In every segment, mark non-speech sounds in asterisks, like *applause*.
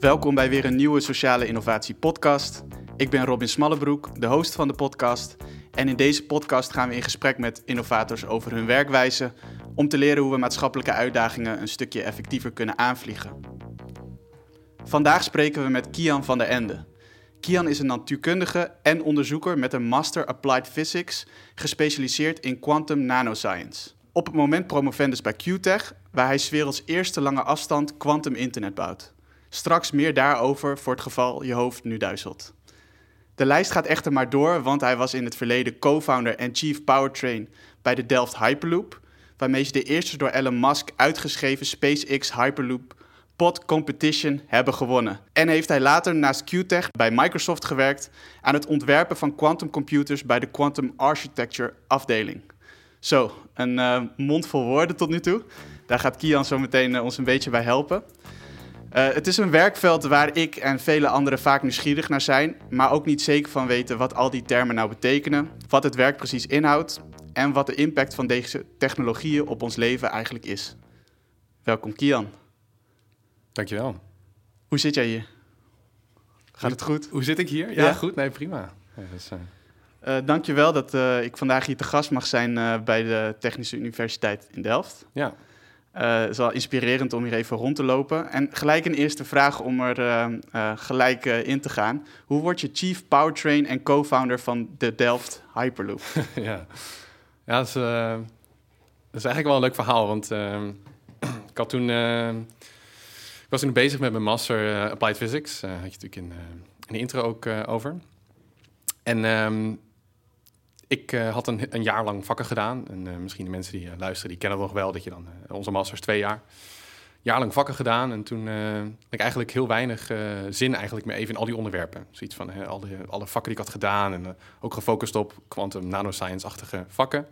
Welkom bij weer een nieuwe Sociale Innovatie podcast. Ik ben Robin Smallebroek, de host van de podcast. En in deze podcast gaan we in gesprek met innovators over hun werkwijze om te leren hoe we maatschappelijke uitdagingen een stukje effectiever kunnen aanvliegen. Vandaag spreken we met Kian van der Ende. Kian is een natuurkundige en onderzoeker met een Master Applied Physics, gespecialiseerd in quantum nanoscience. Op het moment promovendus bij QTech, waar hij 's werelds eerste lange afstand quantum internet bouwt. Straks meer daarover voor het geval je hoofd nu duizelt. De lijst gaat echter maar door, want hij was in het verleden co-founder en chief powertrain bij de Delft Hyperloop, waarmee ze de eerste door Elon Musk uitgeschreven SpaceX Hyperloop Pod Competition hebben gewonnen. En heeft hij later naast QTech bij Microsoft gewerkt aan het ontwerpen van quantumcomputers bij de Quantum Architecture afdeling. Zo, een uh, mond vol woorden tot nu toe. Daar gaat Kian zo meteen uh, ons een beetje bij helpen. Uh, het is een werkveld waar ik en vele anderen vaak nieuwsgierig naar zijn, maar ook niet zeker van weten wat al die termen nou betekenen, wat het werk precies inhoudt en wat de impact van deze technologieën op ons leven eigenlijk is. Welkom Kian. Dankjewel. Hoe zit jij hier? Gaat het goed? Hoe zit ik hier? Ja, ja? goed. Nee, prima. Ja, dus, uh... Uh, dankjewel dat uh, ik vandaag hier te gast mag zijn uh, bij de Technische Universiteit in Delft. Ja. Het is wel inspirerend om hier even rond te lopen. En gelijk een eerste vraag om er gelijk in te gaan. Hoe word je Chief Powertrain en co-founder van de Delft Hyperloop? *laughs* ja, ja dat, is, eigenlijk wel een leuk verhaal. Want ehm, *clears throat* ik had toen... ik was toen bezig met mijn master Applied Physics. Daar had je natuurlijk in, de intro ook over. En um, ik uh, had een, een, jaar lang vakken gedaan. En uh, misschien de mensen die uh, luisteren, die kennen nog wel dat je dan onze masters twee jaar. Jaar lang vakken gedaan. En toen had ik eigenlijk heel weinig zin eigenlijk meer even in al die onderwerpen. Zoiets van al die, alle vakken die ik had gedaan. En ook gefocust op quantum nanoscience-achtige vakken.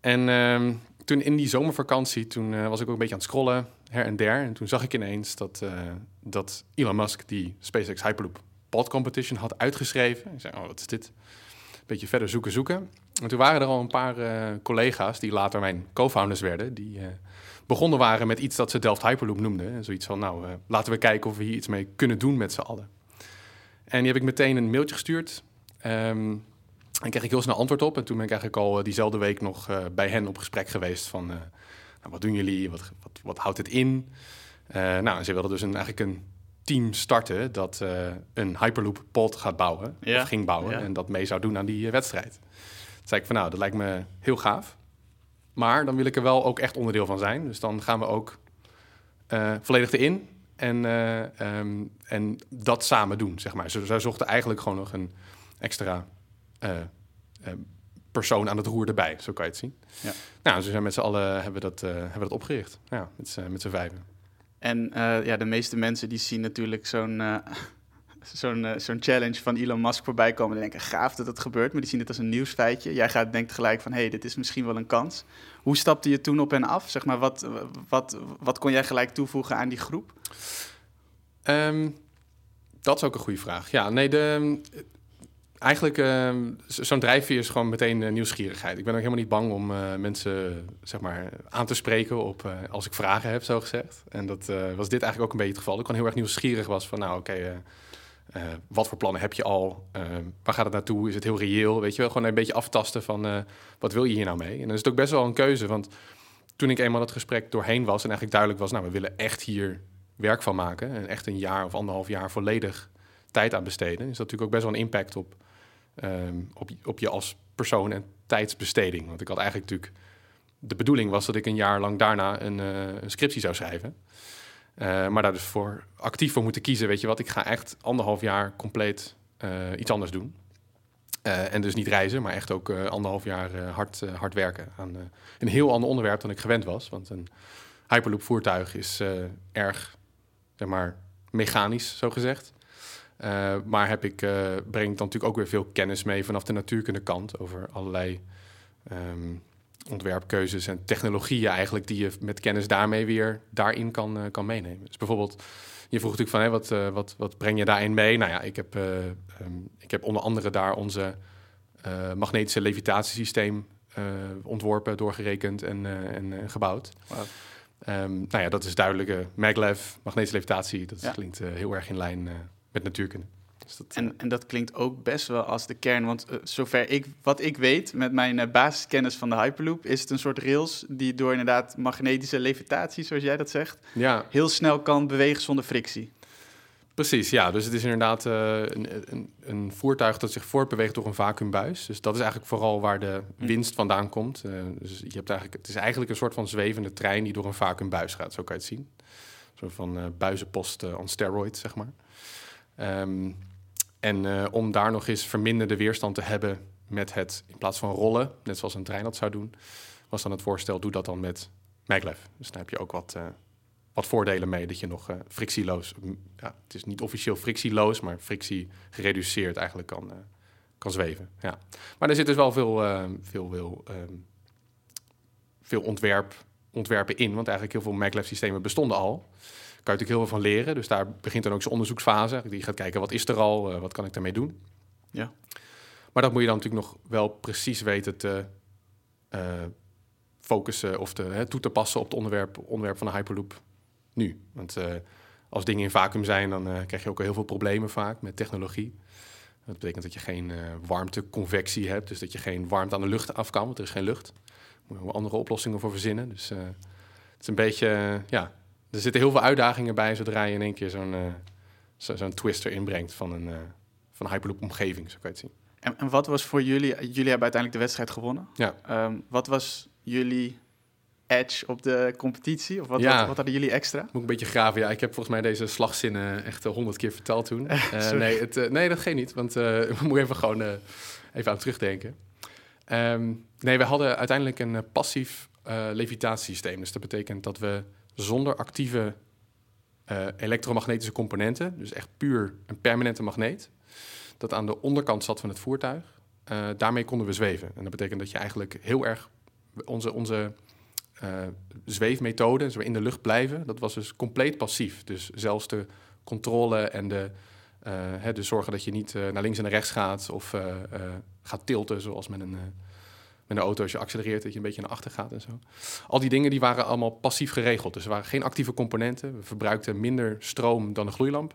En um, toen in die zomervakantie, toen was ik ook een beetje aan het scrollen, her en der. En toen zag ik ineens dat, dat Elon Musk die SpaceX Hyperloop pod competition had uitgeschreven. Ik zei, oh, wat is dit? Beetje verder zoeken, zoeken. En toen waren er al een paar uh, collega's, die later mijn co-founders werden, die uh, begonnen waren met iets dat ze Delft Hyperloop noemden. En zoiets van, nou, uh, laten we kijken of we hier iets mee kunnen doen met z'n allen. En die heb ik meteen een mailtje gestuurd. Um, en kreeg ik heel snel antwoord op. En toen ben ik eigenlijk al diezelfde week nog bij hen op gesprek geweest van, nou, wat doen jullie? Wat, wat, wat houdt het in? nou, ze wilden dus een, eigenlijk een team starten dat uh, een Hyperloop pod gaat bouwen, ja. of ging bouwen, ja. en dat mee zou doen aan die uh, wedstrijd. Toen zei ik van nou, dat lijkt me heel gaaf. Maar dan wil ik er wel ook echt onderdeel van zijn. Dus dan gaan we ook uh, volledig erin en, um, en dat samen doen, zeg maar. Zij zochten eigenlijk gewoon nog een extra persoon aan het roer erbij, zo kan je het zien. Ja. Nou, dus we zijn met z'n allen hebben dat, hebben dat opgericht. Ja, met, met z'n vijven. En uh, ja, de meeste mensen die zien natuurlijk zo'n uh, *laughs* zo'n uh, zo'n challenge van Elon Musk voorbij komen en denken, gaaf dat het gebeurt, maar die zien het als een nieuwsfeitje. Jij gaat denkt gelijk van, hé, hey, dit is misschien wel een kans. Hoe stapte je toen op en af? Zeg maar, wat, wat, wat kon jij gelijk toevoegen aan die groep? Um, dat is ook een goede vraag. Ja, nee, de, eigenlijk, uh, zo'n drijfveer is gewoon meteen uh, nieuwsgierigheid. Ik ben ook helemaal niet bang om uh, mensen zeg maar, aan te spreken op, uh, als ik vragen heb, zo gezegd. En dat was dit eigenlijk ook een beetje het geval. Ik gewoon heel erg nieuwsgierig was van, nou oké, wat voor plannen heb je al? waar gaat het naartoe? Is het heel reëel? Weet je wel, gewoon een beetje aftasten van, wat wil je hier nou mee? En dan is het ook best wel een keuze, want toen ik eenmaal dat gesprek doorheen was... en eigenlijk duidelijk was, nou, we willen echt hier werk van maken... en echt een jaar of anderhalf jaar volledig tijd aan besteden... is dat natuurlijk ook best wel een impact op um, op, op je als persoon en tijdsbesteding. Want ik had eigenlijk natuurlijk... De bedoeling was dat ik een jaar lang daarna een, uh, een scriptie zou schrijven. Uh, maar daar dus voor actief voor moeten kiezen. Weet je wat, ik ga echt anderhalf jaar compleet uh, iets anders doen. en dus niet reizen, maar echt ook anderhalf jaar hard, hard werken aan een heel ander onderwerp dan ik gewend was. Want een Hyperloop voertuig is erg, zeg maar, mechanisch, zo gezegd. Uh, maar heb ik, uh, breng ik dan natuurlijk ook weer veel kennis mee vanaf de natuurkunde kant over allerlei um, ontwerpkeuzes en technologieën eigenlijk die je met kennis daarmee weer daarin kan, uh, kan meenemen. Dus bijvoorbeeld, je vroeg natuurlijk van, hé, wat, wat, wat breng je daarin mee? Nou ja, ik heb, um, ik heb onder andere daar onze magnetische levitatiesysteem ontworpen, doorgerekend en, en gebouwd. Wow. Ehm, nou ja, dat is duidelijke maglev, magnetische levitatie. Dat Ja. klinkt eh, heel erg in lijn eh, met natuurkunde. Dus dat, En, en dat klinkt ook best wel als de kern. Want eh, zover ik, wat ik weet met mijn eh, basiskennis van de Hyperloop, is het een soort rails die door inderdaad magnetische levitatie, zoals jij dat zegt, ja, heel snel kan bewegen zonder frictie. precies. Ja, dus het is inderdaad eh, een, een, een voertuig dat zich voortbeweegt door een vacuümbuis. Dus dat is eigenlijk vooral waar de Hm. winst vandaan komt. Eh, dus je hebt eigenlijk, het is eigenlijk een soort van zwevende trein die door een vacuümbuis gaat. Zo kan je het zien. Een soort van eh buizenpost eh on steroids, zeg maar. Ehm, en eh, om daar nog eens verminderde weerstand te hebben met het, in plaats van rollen, net zoals een trein dat zou doen, was dan het voorstel, doe dat dan met maglev. Dus daar heb je ook wat, eh, wat voordelen mee, dat je nog eh, frictieloos, ja, het is niet officieel frictieloos, maar frictie gereduceerd eigenlijk kan, kan zweven. Ja. Maar er zit dus wel veel, veel, veel, ehm, veel ontwerp, ontwerpen in, want eigenlijk heel veel maglev systemen bestonden al. Kan je natuurlijk heel veel van leren, dus daar begint dan ook zo'n onderzoeksfase. Die gaat kijken, wat is er al, eh, wat kan ik daarmee doen? Ja. Maar dat moet je dan natuurlijk nog wel precies weten te eh, focussen of te, hè, toe te passen op het onderwerp, onderwerp van de Hyperloop nu. Want eh, als dingen in vacuüm zijn, dan krijg je ook heel veel problemen vaak met technologie. Dat betekent dat je geen warmteconvectie hebt, dus dat je geen warmte aan de lucht af kan, want er is geen lucht. Daar moet je andere oplossingen voor verzinnen. Dus het is een beetje, ja, er zitten heel veel uitdagingen bij zodra je in één keer zo'n eh, zo, zo'n twist erin brengt van een, eh, van een Hyperloop-omgeving, zo kan je het zien. En, en wat was voor jullie, jullie hebben uiteindelijk de wedstrijd gewonnen. Ja. Ehm, wat was jullie edge op de competitie? Of wat, Ja. wat, wat hadden jullie extra? Moet ik een beetje graven. Ja, ik heb volgens mij deze slagzinnen echt honderd keer verteld toen. *laughs* Eh, nee, het, eh, nee, dat geen niet. Want eh, *laughs* we moeten even gewoon eh, even aan terugdenken. Ehm, nee, we hadden uiteindelijk een eh, passief eh levitatiesysteem. Dus dat betekent dat we zonder actieve eh, elektromagnetische componenten, dus echt puur een permanente magneet, dat aan de onderkant zat van het voertuig, eh, daarmee konden we zweven. En dat betekent dat je eigenlijk heel erg onze, onze eh, zweefmethode, dus we in de lucht blijven, dat was dus compleet passief. Dus zelfs de controle en de, hè, dus zorgen dat je niet naar links en naar rechts gaat of gaat tilten, zoals met een, met een auto als je accelereert, dat je een beetje naar achter gaat en zo. Al die dingen die waren allemaal passief geregeld. Dus er waren geen actieve componenten. We verbruikten minder stroom dan een gloeilamp.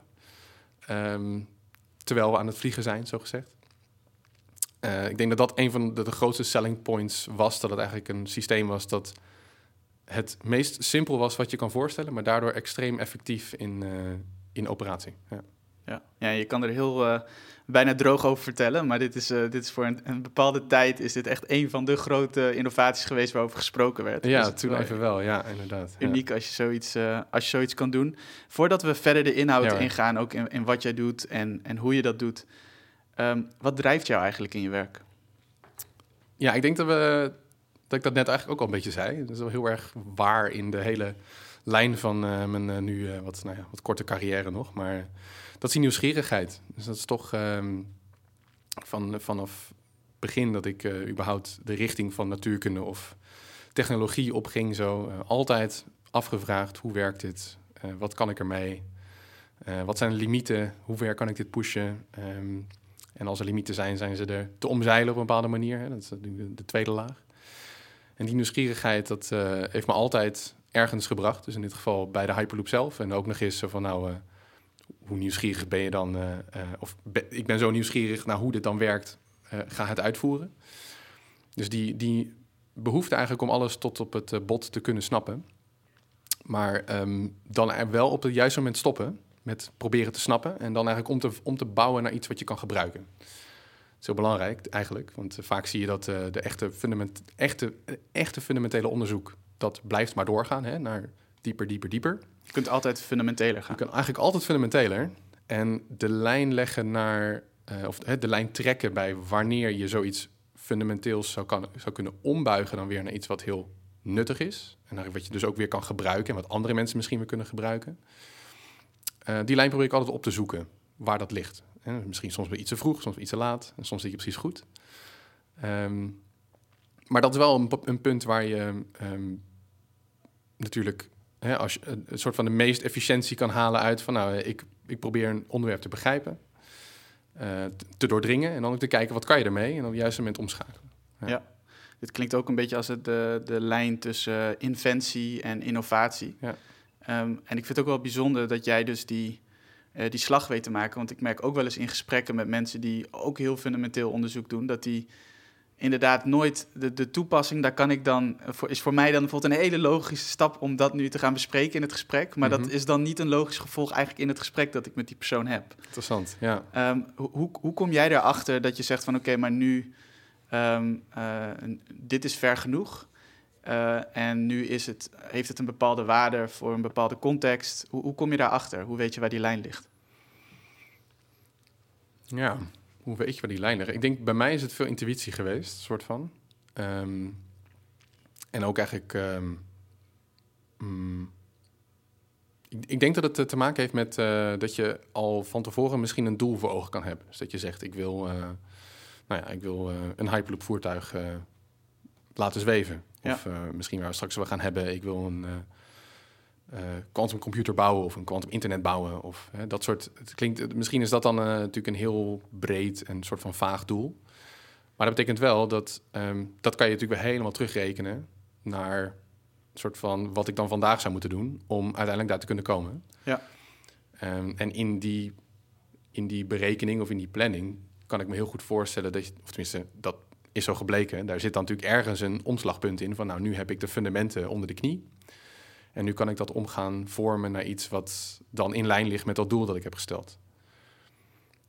Ehm, terwijl we aan het vliegen zijn, zo gezegd. Eh, ik denk dat dat een van de, de grootste selling points was. Dat het eigenlijk een systeem was dat het meest simpel was wat je kan voorstellen, maar daardoor extreem effectief in, eh, in operatie. Ja. Ja, ja je kan er heel eh, bijna droog over vertellen, maar dit is, eh, dit is voor een, een bepaalde tijd is dit echt een van de grote innovaties geweest waarover gesproken werd. Ja, Dus toen wel even wel, ja, inderdaad. Ja. Uniek als je, zoiets, eh, als je zoiets kan doen. Voordat we verder de inhoud Ja, ingaan, ook in, in wat jij doet en, en hoe je dat doet. ehm, wat drijft jou eigenlijk in je werk? Ja, ik denk dat, we, dat ik dat net eigenlijk ook al een beetje zei. Dat is wel heel erg waar in de hele lijn van eh, mijn eh, nu eh, wat, nou ja, wat korte carrière nog. Maar dat is die nieuwsgierigheid. Dus dat is toch ehm, van, vanaf begin dat ik eh, überhaupt de richting van natuurkunde of technologie opging. Zo eh, altijd afgevraagd, hoe werkt dit? Eh, wat kan ik ermee? Wat zijn de limieten? Hoe ver kan ik dit pushen? Ehm, en als er limieten zijn, zijn ze er te omzeilen op een bepaalde manier. Hè? Dat is de, de tweede laag. En die nieuwsgierigheid, dat heeft me altijd ergens gebracht. Dus in dit geval bij de Hyperloop zelf. En ook nog eens van, nou, hoe nieuwsgierig ben je dan? eh, eh, of ik ben zo nieuwsgierig naar hoe dit dan werkt. eh, ga het uitvoeren. Dus die, die behoefte eigenlijk om alles tot op het bot te kunnen snappen. Maar ehm, dan wel op het juiste moment stoppen met proberen te snappen. En dan eigenlijk om te, om te bouwen naar iets wat je kan gebruiken. Heel belangrijk eigenlijk. Want vaak zie je dat de echte, fundament, echte, echte fundamentele onderzoek... dat blijft maar doorgaan hè, naar dieper, dieper, dieper. Je kunt altijd fundamenteler Je gaan. kan eigenlijk altijd fundamenteler. En de lijn leggen naar... eh, of hè, de lijn trekken bij wanneer je zoiets fundamenteels zou, kan, zou kunnen ombuigen... dan weer naar iets wat heel nuttig is. En wat je dus ook weer kan gebruiken... en wat andere mensen misschien weer kunnen gebruiken. Eh, die lijn probeer ik altijd op te zoeken, waar dat ligt. Misschien soms iets te vroeg, soms iets te laat. En soms zit je precies goed. Ehm, maar dat is wel een, een punt waar je ehm, natuurlijk... Hè, als je een, soort van de meest efficiëntie kan halen uit van... nou, ik, ik probeer een onderwerp te begrijpen, eh, te- doordringen... en dan ook te kijken, wat kan je ermee? En op het juiste moment omschakelen. dit klinkt ook een beetje als het, de, de lijn tussen inventie en innovatie. Ja. Ehm, en ik vind het ook wel bijzonder dat jij dus die, eh, die slag weet te maken. Want ik merk ook wel eens in gesprekken met mensen die ook heel fundamenteel onderzoek doen, dat die inderdaad nooit de, de toepassing, daar kan ik dan, voor, is voor mij dan bijvoorbeeld een hele logische stap om dat nu te gaan bespreken in het gesprek. Maar dat Mhm. is dan niet een logisch gevolg eigenlijk in het gesprek dat ik met die persoon heb. Interessant, ja. Ehm, hoe, hoe, hoe kom jij erachter dat je zegt van oké, maar nu, eh, dit is ver genoeg. eh, en nu is het, heeft het een bepaalde waarde voor een bepaalde context. Hoe, hoe kom je daarachter? Hoe weet je waar die lijn ligt? Ja, hoe weet je waar die lijn ligt? Ik denk, bij mij is het veel intuïtie geweest, soort van. Ehm, en ook eigenlijk... ehm, mm, ik, ik denk dat het eh, te maken heeft met eh, dat je al van tevoren misschien een doel voor ogen kan hebben. Dus dat je zegt, ik wil, eh, nou ja, ik wil een Hyperloop voertuig laten zweven. Of misschien waar we straks wel gaan hebben, ik wil een... eh, quantum computer bouwen of een quantum internet bouwen of hè, dat soort. Het klinkt, misschien is dat dan eh, natuurlijk een heel breed en soort van vaag doel. Maar dat betekent wel dat ehm, dat kan je natuurlijk weer helemaal terugrekenen naar soort van wat ik dan vandaag zou moeten doen om uiteindelijk daar te kunnen komen. Ja. Ehm, en in die, in die berekening of in die planning kan ik me heel goed voorstellen dat je, of tenminste dat is zo gebleken, daar zit dan natuurlijk ergens een omslagpunt in van nou nu heb ik de fundamenten onder de knie. En nu kan ik dat omgaan vormen naar iets wat dan in lijn ligt met dat doel dat ik heb gesteld.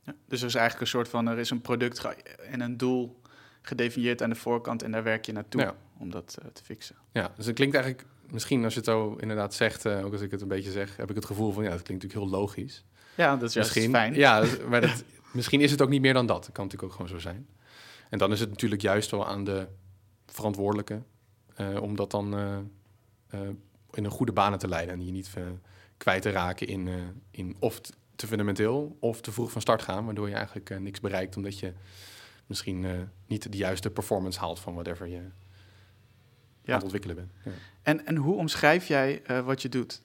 Ja, dus er is eigenlijk een soort van, er is een product en een doel gedefinieerd aan de voorkant en daar werk je naartoe Ja. om dat eh, te fixen. Ja, dus het klinkt eigenlijk, misschien als je het zo inderdaad zegt, eh, ook als ik het een beetje zeg, heb ik het gevoel van ja, dat klinkt natuurlijk heel logisch. Ja, dat is juist misschien, fijn. Ja, dus- *laughs* maar dat, misschien is het ook niet meer dan dat. Dat kan natuurlijk ook gewoon zo zijn. En dan is het natuurlijk juist wel aan de verantwoordelijke eh, om dat dan in een goede banen te leiden en je niet eh, kwijt te raken in, eh, in of te fundamenteel of te vroeg van start gaan, waardoor je eigenlijk eh, niks bereikt omdat je misschien niet de juiste performance haalt van whatever je aan het ontwikkelen bent. Ja. En, en hoe omschrijf jij wat je doet?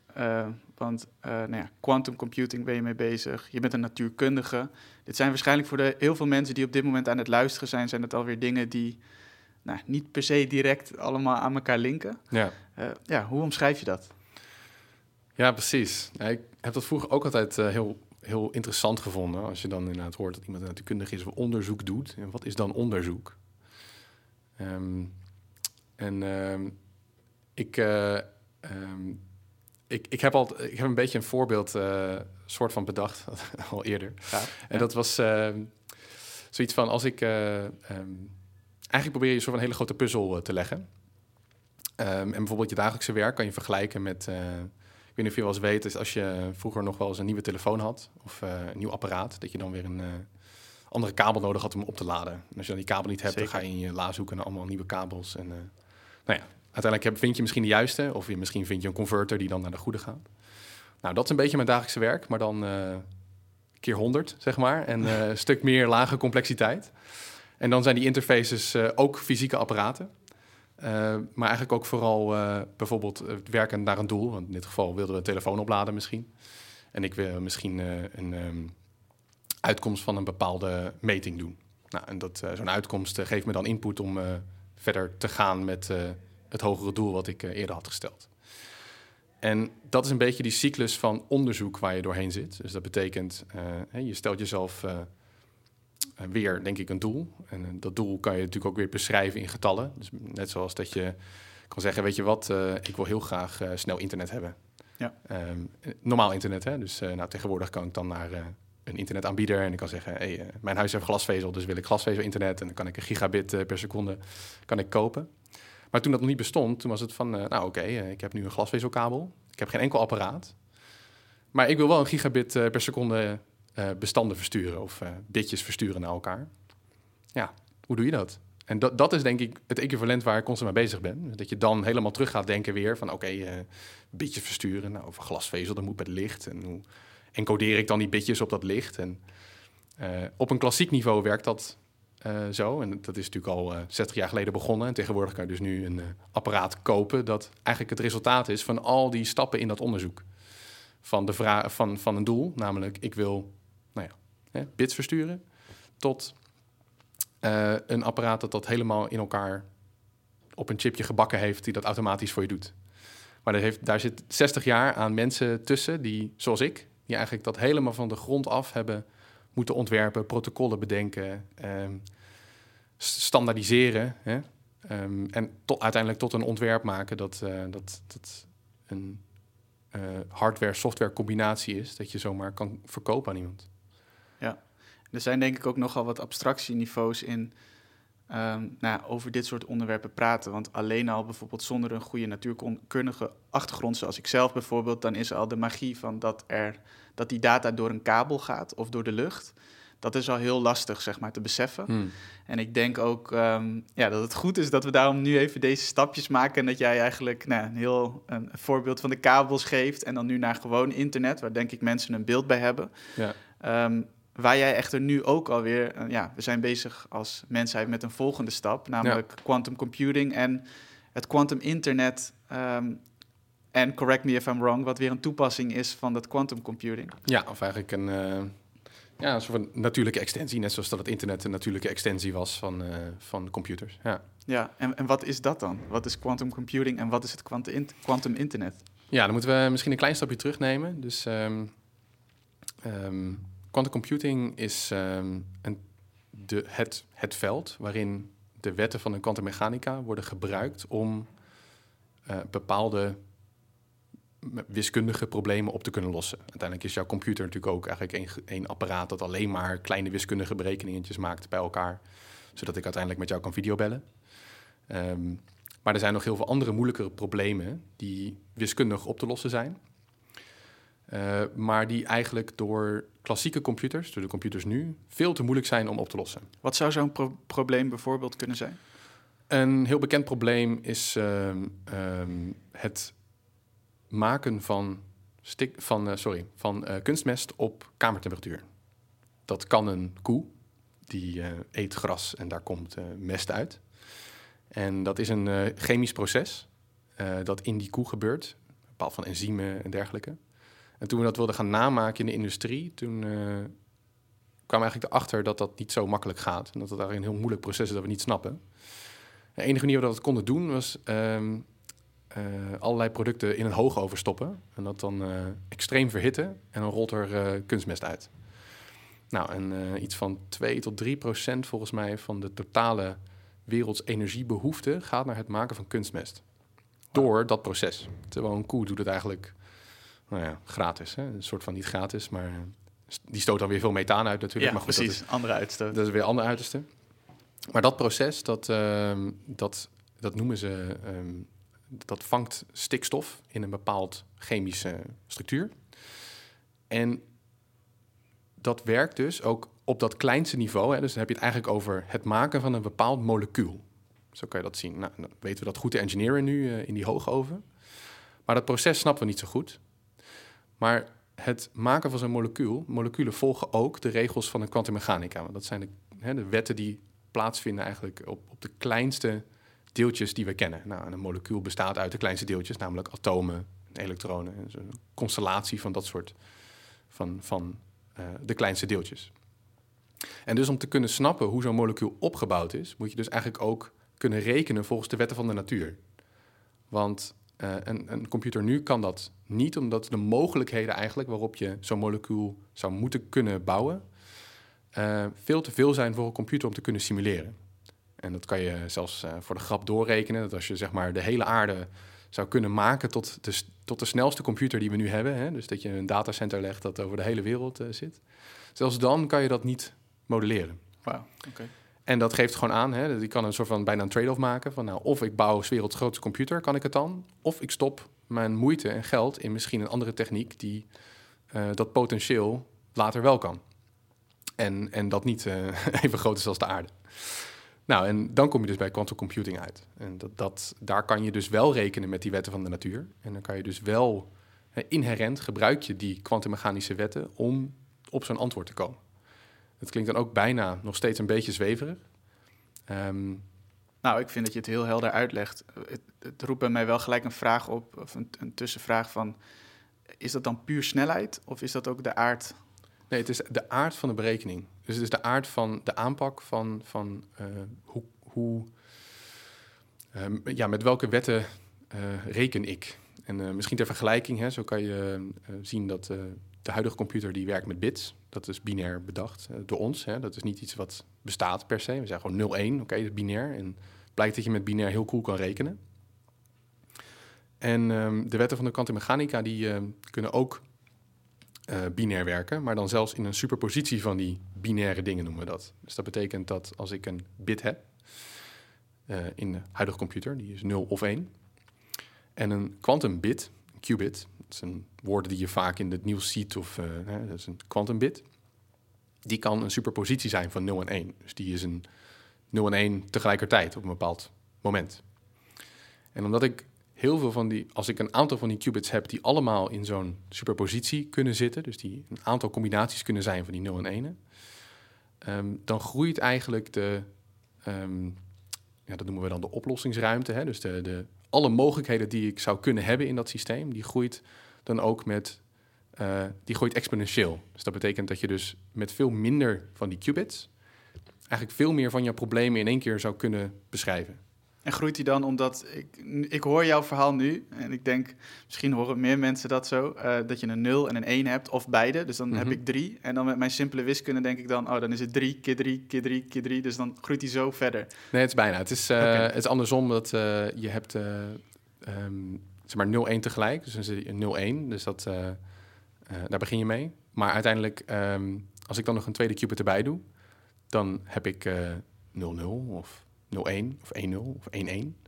Want nou ja, quantum computing ben je mee bezig. Je bent een natuurkundige. Dit zijn waarschijnlijk voor de, heel veel mensen die op dit moment aan het luisteren zijn, zijn het alweer dingen die nou, niet per se direct allemaal aan elkaar linken. Ja. Eh, ja, hoe omschrijf je dat? Ja, precies. Ja, ik heb dat vroeger ook altijd eh, heel, heel interessant gevonden. Als je dan inderdaad hoort dat iemand natuurkundig is of onderzoek doet. En wat is dan onderzoek? Ehm, en ehm, ik, eh, ehm, ik, ik, heb al, ik heb een beetje een voorbeeld soort van bedacht, *laughs* al eerder. Ja, En dat was zoiets van als ik. Eigenlijk probeer je een soort van hele grote puzzel eh, te leggen. Ehm, en bijvoorbeeld je dagelijkse werk kan je vergelijken met. eh, ik weet niet of je wel eens weet, is als je vroeger nog wel eens een nieuwe telefoon had of eh, een nieuw apparaat, dat je dan weer een andere kabel nodig had om op te laden. En als je dan die kabel niet hebt, Zeker. dan ga je in je la zoeken naar allemaal nieuwe kabels. En, nou ja, uiteindelijk heb, vind je misschien de juiste, of je, misschien vind je een converter die dan naar de goede gaat. Nou, dat is een beetje mijn dagelijkse werk, maar dan keer 100, zeg maar. En een stuk meer lage complexiteit. En dan zijn die interfaces eh, ook fysieke apparaten. Eh, maar eigenlijk ook vooral eh, bijvoorbeeld werken naar een doel. Want in dit geval wilden we een telefoon opladen misschien. En ik wil misschien een ehm, uitkomst van een bepaalde meting doen. Nou, en dat, zo'n uitkomst geeft me dan input om verder te gaan met het hogere doel wat ik eerder had gesteld. En dat is een beetje die cyclus van onderzoek waar je doorheen zit. Dus dat betekent, je stelt jezelf weer, denk ik, een doel. En eh, dat doel kan je natuurlijk ook weer beschrijven in getallen. Dus net zoals dat je kan zeggen, weet je wat, eh, ik wil heel graag eh, snel internet hebben. Ja. Ehm, eh, normaal internet, hè. Dus eh, nou, tegenwoordig kan ik dan naar eh, een internetaanbieder en ik kan zeggen, hey, eh, mijn huis heeft glasvezel, dus wil ik glasvezel-internet. En dan kan ik een gigabit eh, per seconde kan ik kopen. Maar toen dat nog niet bestond, toen was het van, eh, nou oké, eh, ik heb nu een glasvezelkabel. Ik heb geen enkel apparaat. Maar ik wil wel een gigabit eh, per seconde eh, bestanden versturen of eh, bitjes versturen naar elkaar. Ja, hoe doe je dat? En dat, dat is denk ik het equivalent waar ik constant mee bezig ben. Dat je dan helemaal terug gaat denken weer van oké, eh, bitjes versturen. Nou, over glasvezel, dat moet met licht. En hoe encodeer ik dan die bitjes op dat licht? En eh, op een klassiek niveau werkt dat eh, zo. En dat is natuurlijk al eh 60 jaar geleden begonnen. En tegenwoordig kan je dus nu een eh, apparaat kopen dat eigenlijk het resultaat is van al die stappen in dat onderzoek. Van, de vra- van, van een doel, namelijk ik wil hè, bits versturen, tot eh, een apparaat dat dat helemaal in elkaar op een chipje gebakken heeft die dat automatisch voor je doet. Maar heeft, daar zit 60 jaar aan mensen tussen die, zoals ik, die eigenlijk dat helemaal van de grond af hebben moeten ontwerpen, protocollen bedenken, ehm, standaardiseren. Hè? Ehm, en uiteindelijk tot een ontwerp maken dat, uh, dat, dat een uh, hardware-software combinatie is, dat je zomaar kan verkopen aan iemand. Er zijn denk ik ook nogal wat abstractieniveaus in um, nou, over dit soort onderwerpen praten. Want alleen al bijvoorbeeld zonder een goede natuurkundige achtergrond, zoals ik zelf bijvoorbeeld, dan is al de magie van dat, er, dat die data door een kabel gaat of door de lucht. Dat is al heel lastig, zeg maar, te beseffen. Hmm. En ik denk ook um, ja, dat het goed is dat we daarom nu even deze stapjes maken. En dat jij eigenlijk nou, een heel een voorbeeld van de kabels geeft. En dan nu naar gewoon internet, waar denk ik mensen een beeld bij hebben. Ja. Um, Waar jij echter nu ook alweer, uh, ja, we zijn bezig als mensheid met een volgende stap, namelijk quantum computing en het quantum internet. Um, en correct me if I'm wrong, wat weer een toepassing is van dat quantum computing. Ja, of eigenlijk een, uh, ja, een soort van natuurlijke extensie, net zoals dat het internet een natuurlijke extensie was van, uh, van computers. Ja, ja en, en wat is dat dan? Wat is quantum computing en wat is het quantum internet? Ja, dan moeten we misschien een klein stapje terugnemen. Dus um, um, Quantum computing is ehm, een, de, het, het veld waarin de wetten van de kwantummechanica worden gebruikt om uh, bepaalde wiskundige problemen op te kunnen lossen. Uiteindelijk is jouw computer natuurlijk ook eigenlijk één apparaat dat alleen maar kleine wiskundige berekeningetjes maakt bij elkaar, zodat ik uiteindelijk met jou kan videobellen. Um, maar er zijn nog heel veel andere moeilijkere problemen die wiskundig op te lossen zijn. Uh, maar die eigenlijk door klassieke computers, door de computers nu, veel te moeilijk zijn om op te lossen. Wat zou zo'n pro probleem bijvoorbeeld kunnen zijn? Een heel bekend probleem is uh, um, het maken van, stik, van, uh, sorry, van uh, kunstmest op kamertemperatuur. Dat kan een koe, die eet gras en daar komt mest uit. En dat is een chemisch proces dat in die koe gebeurt, bepaald van enzymen en dergelijke. En toen we dat wilden gaan namaken in de industrie, toen uh, kwam eigenlijk erachter dat dat niet zo makkelijk gaat. En dat het daar een heel moeilijk proces is dat we niet snappen. De enige manier waarop we dat konden doen was um, uh, allerlei producten in een hoogoven stoppen. En dat dan uh, extreem verhitten en dan rolt er kunstmest uit. Nou, en iets van 2 tot 3 procent volgens mij van de totale werelds energiebehoefte gaat naar het maken van kunstmest. Door dat proces. Terwijl een koe doet het eigenlijk nou ja, gratis. Hè? Een soort van niet gratis, maar eh, die stoot dan weer veel methaan uit natuurlijk. Ja, maar goed, precies. Dat is, andere uitstoot. Dat is weer andere uiterste. Maar dat proces, dat, uh, dat, dat noemen ze... Um, dat vangt stikstof in een bepaald chemische structuur. En dat werkt dus ook op dat kleinste niveau. Hè, dus dan heb je het eigenlijk over het maken van een bepaald molecuul. Zo kan je dat zien. Nou, dan weten we dat goed te engineeren nu uh, in die hoogoven. Maar dat proces snappen we niet zo goed. Maar het maken van zo'n molecuul, moleculen volgen ook de regels van de kwantummechanica. Want dat zijn de, hè, de, wetten die plaatsvinden eigenlijk op, op, de kleinste deeltjes die we kennen. Nou, een molecuul bestaat uit de kleinste deeltjes, namelijk atomen, elektronen. En een constellatie van dat soort van, van uh, de kleinste deeltjes. En dus om te kunnen snappen hoe zo'n molecuul opgebouwd is, moet je dus eigenlijk ook kunnen rekenen volgens de wetten van de natuur. Want uh, een, een, computer nu kan dat niet, omdat de mogelijkheden eigenlijk waarop je zo'n molecuul zou moeten kunnen bouwen, uh, veel te veel zijn voor een computer om te kunnen simuleren. En dat kan je zelfs uh, voor de grap doorrekenen, dat als je zeg maar de hele aarde zou kunnen maken tot de, tot de snelste computer die we nu hebben, hè, dus dat je een datacenter legt dat over de hele wereld zit, zelfs dan kan je dat niet modelleren. Oké. En dat geeft gewoon aan, hè, je kan een soort van bijna een trade-off maken. Van nou, of ik bouw werelds grootste computer, kan ik het dan? Of ik stop mijn moeite en geld in misschien een andere techniek die uh, dat potentieel later wel kan. En, en dat niet uh, *laughs* even groot is als de aarde. Nou, en dan kom je dus bij quantum computing uit. En dat, dat, daar kan je dus wel rekenen met die wetten van de natuur. En dan kan je dus wel hè, inherent gebruik je die kwantummechanische wetten om op zo'n antwoord te komen. Het klinkt dan ook bijna nog steeds een beetje zweverig. Um, nou, ik vind dat je het heel helder uitlegt. Het, het, roept bij mij wel gelijk een vraag op, of een, een, tussenvraag van... is dat dan puur snelheid of is dat ook de aard? Nee, het is de aard van de berekening. Dus het is de aard van de aanpak van, van uh, hoe... hoe ehm, ja, met welke wetten eh, reken ik? En eh, misschien ter vergelijking, hè, zo kan je eh, zien dat eh, de huidige computer die werkt met bits. Dat is binair bedacht door ons. Hè. Dat is niet iets wat bestaat per se. We zeggen gewoon 0-1, oké, dat is binair. En het blijkt dat je met binair heel cool kan rekenen. En ehm, de wetten van de kwantummechanica die ehm, kunnen ook eh, binair werken, maar dan zelfs in een superpositie van die binaire dingen noemen we dat. Dus dat betekent dat als ik een bit heb eh, in de huidige computer, die is 0 of 1, en een quantum bit, een qubit, dat zijn woorden die je vaak in het nieuws ziet, of eh, dat is een quantum bit, die kan een superpositie zijn van 0 en 1. Dus die is een 0 en 1 tegelijkertijd op een bepaald moment. En omdat ik heel veel van die, als ik een aantal van die qubits heb die allemaal in zo'n superpositie kunnen zitten, dus die een aantal combinaties kunnen zijn van die 0 en 1, ehm, dan groeit eigenlijk de, ehm, ja, dat noemen we dan de oplossingsruimte, hè? dus de, de, alle mogelijkheden die ik zou kunnen hebben in dat systeem, die groeit dan ook met, eh, die groeit exponentieel. Dus dat betekent dat je dus met veel minder van die qubits eigenlijk veel meer van je problemen in één keer zou kunnen beschrijven. En groeit die dan omdat ik, ik hoor jouw verhaal nu en ik denk, misschien horen meer mensen dat zo, eh, dat je een 0 en een 1 hebt of beide. Dus dan Mhm. heb ik 3 en dan met mijn simpele wiskunde denk ik dan, oh dan is het 3 keer 3 keer 3 keer 3. Dus dan groeit die zo verder. Nee, het is bijna. Het is, Oké. het is andersom dat eh, je hebt ehm, zeg maar 0-1 tegelijk. Dus dan zit je 0-1. Dus dat, eh, eh, daar begin je mee. Maar uiteindelijk, ehm, als ik dan nog een tweede qubit erbij doe, dan heb ik eh 0-0 of 0-1 of 1-0 of 1-1.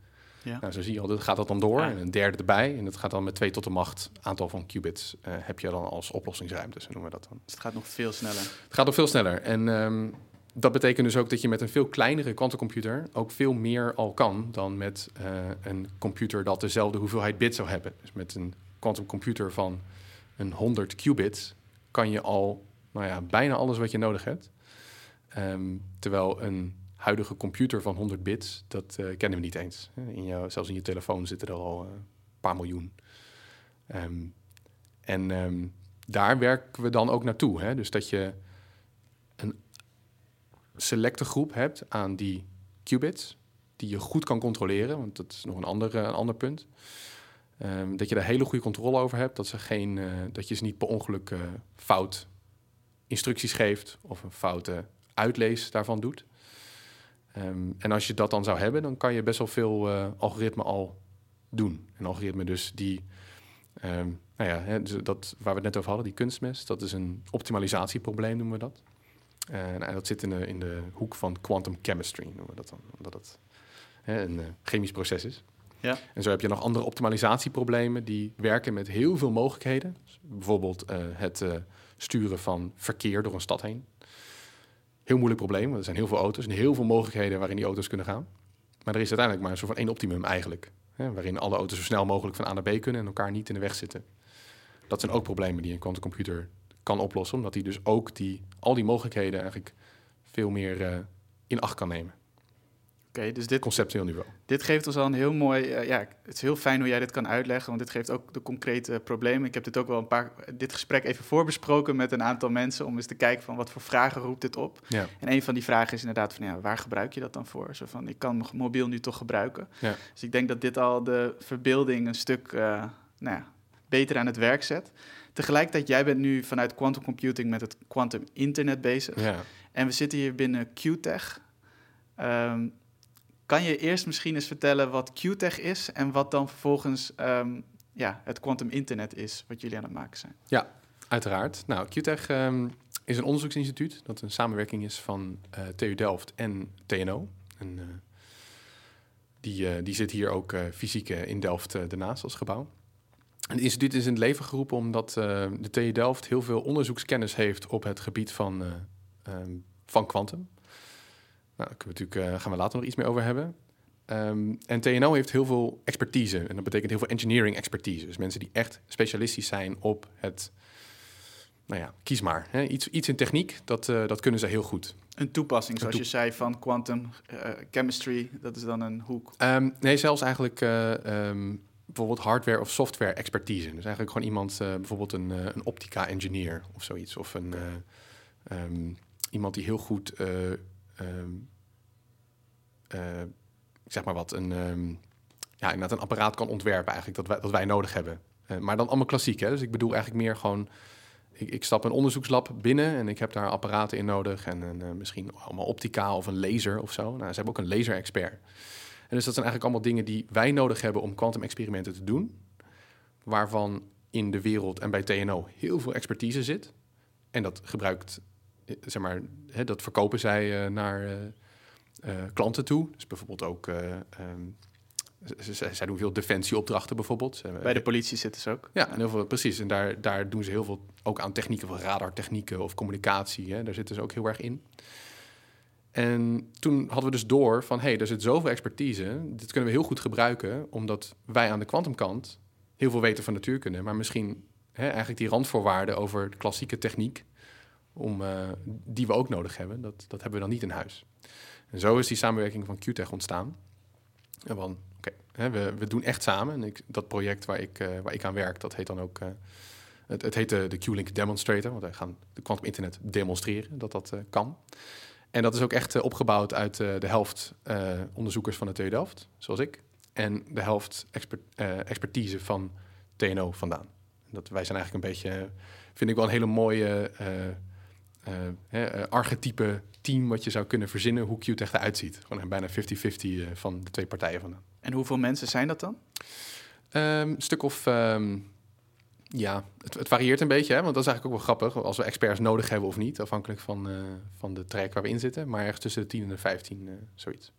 Ja. Nou, zo zie je al, dat gaat dat dan door. En een derde erbij. En dat gaat dan met 2 tot de macht aantal van qubits eh, heb je dan als oplossingsruimte, zo noemen we dat dan. Dus het gaat nog veel sneller. Het gaat nog veel sneller. En ehm, dat betekent dus ook dat je met een veel kleinere kwantumcomputer ook veel meer al kan dan met eh, een computer dat dezelfde hoeveelheid bits zou hebben. Dus met een kwantumcomputer van een 100 qubits kan je al nou ja, bijna alles wat je nodig hebt. Ehm, terwijl een huidige computer van 100 bits, dat eh, kennen we niet eens. In jou, zelfs in je telefoon zitten er al eh, een paar miljoen. Ehm, en ehm, daar werken we dan ook naartoe. Hè? Dus dat je een selecte groep hebt aan die qubits, die je goed kan controleren, want dat is nog een ander, eh, een ander punt. Ehm, dat je daar hele goede controle over hebt, dat, ze geen, eh, dat je ze niet per ongeluk eh, fout instructies geeft of een foute uitlees daarvan doet. Ehm, en als je dat dan zou hebben, dan kan je best wel veel eh, algoritmen al doen. Een algoritme dus die, ehm, nou ja, hè, dus dat waar we het net over hadden, die kunstmest, dat is een optimalisatieprobleem, noemen we dat. En nou, dat zit in de, in de hoek van quantum chemistry, noemen we dat dan, omdat het hè, een eh, chemisch proces is. Ja. En zo heb je nog andere optimalisatieproblemen die werken met heel veel mogelijkheden. Dus bijvoorbeeld het sturen van verkeer door een stad heen. Heel moeilijk probleem, want er zijn heel veel auto's en heel veel mogelijkheden waarin die auto's kunnen gaan. Maar er is uiteindelijk maar een soort van één optimum eigenlijk. Hè, waarin alle auto's zo snel mogelijk van A naar B kunnen en elkaar niet in de weg zitten. Dat zijn ook problemen die een quantumcomputer kan oplossen, omdat hij dus ook die, al die mogelijkheden eigenlijk veel meer eh, in acht kan nemen. Oké, dus dit, Conceptueel niveau. dit geeft ons al een heel mooi... eh, ja, het is heel fijn hoe jij dit kan uitleggen, want dit geeft ook de concrete problemen. Ik heb dit ook wel een paar... dit gesprek even voorbesproken met een aantal mensen... om eens te kijken van wat voor vragen roept dit op. Ja. En een van die vragen is inderdaad van... ja, waar gebruik je dat dan voor? Zo van, ik kan mijn mobiel nu toch gebruiken. Ja. Dus ik denk dat dit al de verbeelding een stuk eh, nou ja, beter aan het werk zet. Tegelijkertijd, jij bent nu vanuit quantum computing met het quantum internet bezig. Ja. En we zitten hier binnen QTech. Ehm, kan je eerst misschien eens vertellen wat QTech is en wat dan vervolgens ehm, ja, het quantum internet is, wat jullie aan het maken zijn? Uiteraard. Nou, QTech ehm, is een onderzoeksinstituut dat een samenwerking is van eh, TU Delft en TNO. Eh, die, eh, die zit hier ook fysiek in Delft daarnaast als gebouw. Het instituut is in het leven geroepen omdat de TU Delft heel veel onderzoekskennis heeft op het gebied van, eh, ehm, van quantum. Nou, daar kunnen we natuurlijk, eh, gaan we later nog iets meer over hebben. Ehm, en TNO heeft heel veel expertise. En dat betekent heel veel engineering expertise. Dus mensen die echt specialistisch zijn op het... Nou ja, kies maar. Hè. Iets, iets in techniek, dat, eh, dat kunnen ze heel goed. Een toepassing, Een zoals je zei, van quantum eh, chemistry, dat is dan een hoek. Ehm, nee, zelfs eigenlijk eh, ehm, bijvoorbeeld hardware of software expertise. Dus eigenlijk gewoon iemand, bijvoorbeeld een, een optica engineer of zoiets. Of een, iemand die heel goed eh, ehm, eh, zeg maar wat, een, ehm, ja, inderdaad een apparaat kan ontwerpen eigenlijk dat wij, dat wij nodig hebben. Eh, maar dan allemaal klassiek, hè? Dus ik bedoel eigenlijk meer gewoon, ik, ik stap een onderzoekslab binnen en ik heb daar apparaten in nodig en een, eh, misschien allemaal optica of een laser of zo. Nou, ze hebben ook een laser-expert. En dus dat zijn eigenlijk allemaal dingen die wij nodig hebben om kwantumexperimenten te doen, waarvan in de wereld en bij TNO heel veel expertise zit. En dat gebruikt, zeg maar, hè, dat verkopen zij eh, naar eh, eh, klanten toe. Dus bijvoorbeeld ook, z- zij doen veel defensieopdrachten bijvoorbeeld. Bij de politie zitten ze ook. ja, en heel veel, precies. En daar, daar doen ze heel veel ook aan technieken van radartechnieken of communicatie. Hè. Daar zitten ze ook heel erg in. En toen hadden we dus door van, hé, hey, er zit zoveel expertise. Dit kunnen we heel goed gebruiken, omdat wij aan de kwantumkant heel veel weten van natuurkunde. Maar misschien hè, eigenlijk die randvoorwaarden over de klassieke techniek, om, eh, die we ook nodig hebben, dat, dat hebben we dan niet in huis. En zo is die samenwerking van QTech ontstaan. En van, oké, we, we doen echt samen. En dat project waar ik, eh, waar ik aan werk, dat heet dan ook... eh, het, het heet de, de Q-Link Demonstrator, want wij gaan de quantum internet demonstreren dat dat kan. En dat is ook echt opgebouwd uit de helft onderzoekers van de TU Delft, zoals ik, en de helft expert, expertise van TNO vandaan. Dat wij zijn eigenlijk een beetje, vind ik wel een hele mooie hè, eh, archetype team wat je zou kunnen verzinnen hoe Qt echt eruit ziet. Gewoon bijna 50-50 eh, van de twee partijen vandaan. En hoeveel mensen zijn dat dan? Ehm, een stuk of, ehm, ja, het, het varieert een beetje, hè, want dat is eigenlijk ook wel grappig. Als we experts nodig hebben of niet, afhankelijk van, eh, van de track waar we in zitten. Maar ergens tussen de 10 en de 15, eh, zoiets.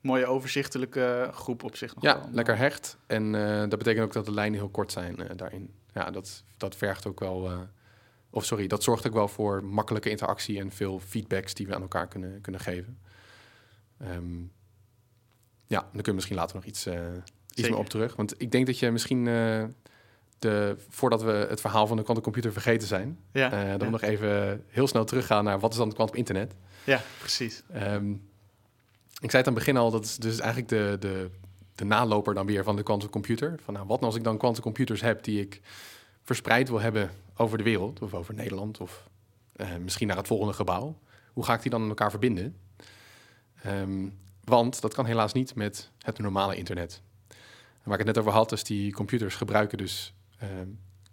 Mooie overzichtelijke groep op zich nog Ja, wel. lekker hecht. En eh, dat betekent ook dat de lijnen heel kort zijn eh, daarin. Ja, dat, dat vergt ook wel, eh, of sorry, dat zorgt ook wel voor makkelijke interactie en veel feedbacks die we aan elkaar kunnen, kunnen geven. Ehm, ja, daar kunnen we misschien later nog iets, eh, iets meer op terug. Want ik denk dat je misschien, eh, de, voordat we het verhaal van de kwantumcomputer vergeten zijn, Ja, eh, dat ja. we nog even heel snel teruggaan naar wat is dan het kwantum internet. ja precies. Ehm, ik zei het aan het begin al, dat is dus eigenlijk de, de, de naloper dan weer van de quantum computer. Van nou, wat nou als ik dan quantum computers heb die ik verspreid wil hebben over de wereld, of over Nederland, of eh, misschien naar het volgende gebouw. Hoe ga ik die dan met elkaar verbinden? Ehm, want dat kan helaas niet met het normale internet. Waar ik het net over had, is die computers gebruiken dus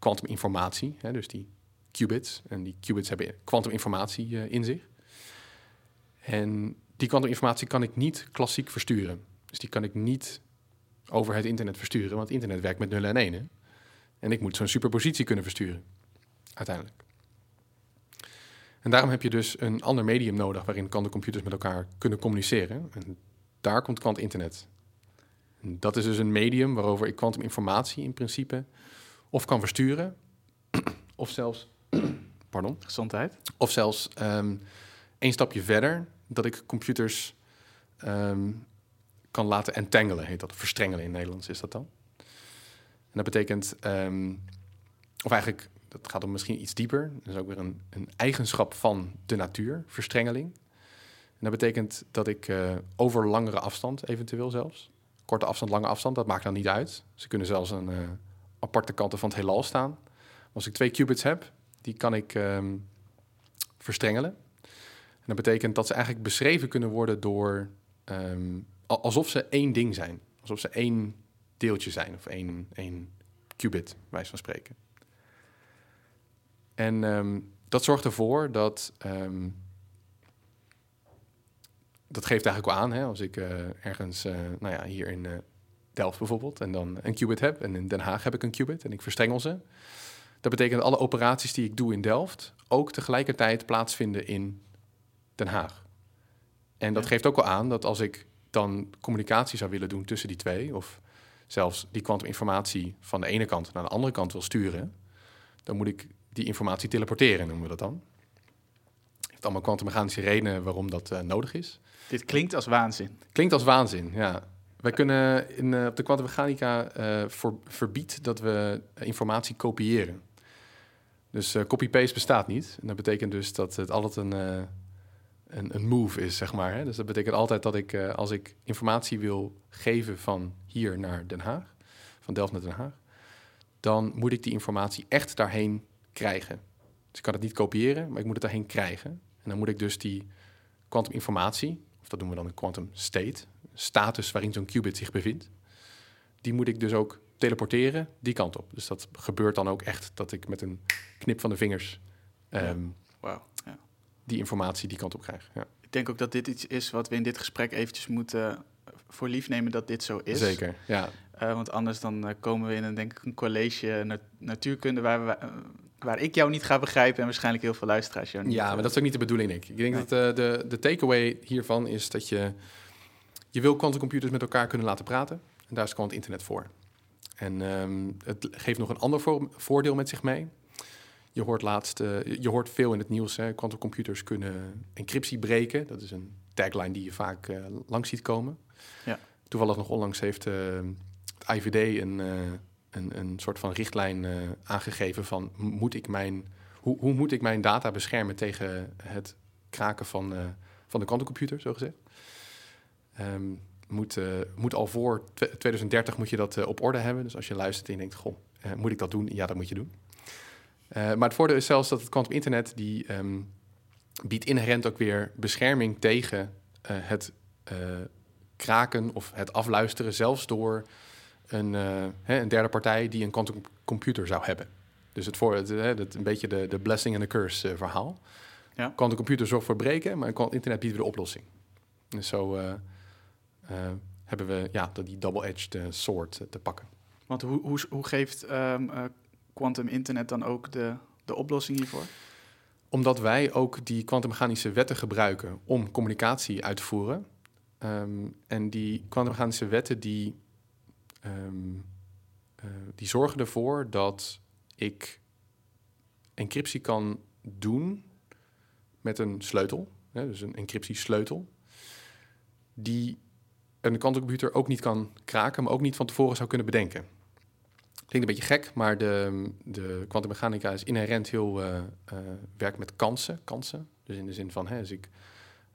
kwantuminformatie, hè, dus die qubits. En die qubits hebben kwantuminformatie eh, in zich. En die kwantuminformatie kan ik niet klassiek versturen. Dus die kan ik niet over het internet versturen, want internet werkt met nullen en enen. En ik moet zo'n superpositie kunnen versturen, uiteindelijk. En daarom heb je dus een ander medium nodig waarin kwantumcomputers met elkaar kunnen communiceren. En daar komt kwantinternet. En dat is dus een medium waarover ik kwantuminformatie in principe of kan versturen, of zelfs, *clears throat* pardon, Gezondheid. of zelfs ehm één stapje verder, dat ik computers ehm, kan laten entangelen, heet dat. Verstrengelen in Nederlands is dat dan. En dat betekent, ehm, of eigenlijk, dat gaat dan misschien iets dieper. Dat is ook weer een, een eigenschap van de natuur, verstrengeling. En dat betekent dat ik eh, over langere afstand, eventueel zelfs, korte afstand, lange afstand, dat maakt dan niet uit. Ze kunnen zelfs aan eh, aparte kanten van het heelal staan. Als ik twee qubits heb, die kan ik ehm, verstrengelen. En dat betekent dat ze eigenlijk beschreven kunnen worden door ehm, al- alsof ze één ding zijn. Alsof ze één deeltje zijn of één, één qubit, wijs van spreken. En ehm, dat zorgt ervoor dat. ehm, dat geeft eigenlijk wel aan, hè, als ik eh, ergens, eh, nou ja, hier in eh, Delft bijvoorbeeld, en dan een qubit heb, en in Den Haag heb ik een qubit en ik verstrengel ze. Dat betekent dat alle operaties die ik doe in Delft ook tegelijkertijd plaatsvinden in Den Haag. En dat Ja. geeft ook wel aan dat als ik dan communicatie zou willen doen tussen die twee, of zelfs die kwantuminformatie van de ene kant naar de andere kant wil sturen, dan moet ik die informatie teleporteren, noemen we dat dan. Het heeft allemaal kwantummechanische redenen waarom dat eh, nodig is. Dit klinkt als waanzin. Klinkt als waanzin, ja. Wij kunnen in, eh, op de kwantummechanica eh voor, verbiedt dat we eh, informatie kopiëren. Dus eh, copy-paste bestaat niet. En dat betekent dus dat het altijd een, eh, een, een move is, zeg maar. Hè? Dus dat betekent altijd dat ik, eh, als ik informatie wil geven van hier naar Den Haag, van Delft naar Den Haag, dan moet ik die informatie echt daarheen krijgen. Dus ik kan het niet kopiëren, maar ik moet het daarheen krijgen. En dan moet ik dus die kwantuminformatie, of dat noemen we dan een quantum state, status waarin zo'n qubit zich bevindt, die moet ik dus ook teleporteren die kant op. Dus dat gebeurt dan ook echt dat ik met een knip van de vingers ehm, Wow. Ja. die informatie die kant op krijg. Ja, Ik denk ook dat dit iets is wat we in dit gesprek eventjes moeten voor lief nemen dat dit zo is. Zeker, ja. Eh, want anders dan eh, komen we in een, denk ik, een college na- natuurkunde waar, we, eh, waar ik jou niet ga begrijpen en waarschijnlijk heel veel luisteraars jou niet. Ja, maar dat is ook niet de bedoeling, denk ik. Ik denk Nee. dat eh, de, de takeaway hiervan is dat je... Je wil quantumcomputers met elkaar kunnen laten praten. En daar is gewoon het internet voor. En ehm, het geeft nog een ander voor- voordeel met zich mee. Je hoort, laatst, eh, je hoort veel in het nieuws, hè. quantumcomputers kunnen encryptie breken. Dat is een tagline die je vaak eh, langs ziet komen. Ja. Toevallig nog onlangs heeft het IVD een, een, een soort van richtlijn eh, aangegeven van... Moet ik mijn, hoe, hoe moet ik mijn data beschermen tegen het kraken van, eh, van de quantumcomputer, zo gezegd? Ehm, moet, eh, moet al voor tw- 2030 moet je dat op orde hebben. Dus als je luistert en je denkt, goh, moet ik dat doen? Ja, dat moet je doen. Maar het voordeel is zelfs dat het quantum internet... die ehm, biedt inherent ook weer bescherming tegen het kraken of het afluisteren... zelfs door een, eh, hè, een derde partij die een quantum computer zou hebben. Dus het voor, het, hè, dat een beetje de, de blessing en de curse eh, verhaal. Ja. Quantum computer zorgt voor breken, maar internet biedt weer de oplossing. Dus zo eh, hebben we ja, die double-edged sword eh, te pakken. Want hoe, hoe, hoe geeft eh, quantum internet dan ook de, de oplossing hiervoor? Omdat wij ook die kwantummechanische wetten gebruiken om communicatie uit te voeren. Ehm, en die kwantummechanische wetten die, ehm, eh, die zorgen ervoor dat ik encryptie kan doen met een sleutel, hè, dus een encryptiesleutel, die een kwantumcomputer ook niet kan kraken, maar ook niet van tevoren zou kunnen bedenken. Klinkt een beetje gek, maar de, de kwantummechanica is inherent heel eh, eh, werkt met kansen, kansen. Dus in de zin van, als ik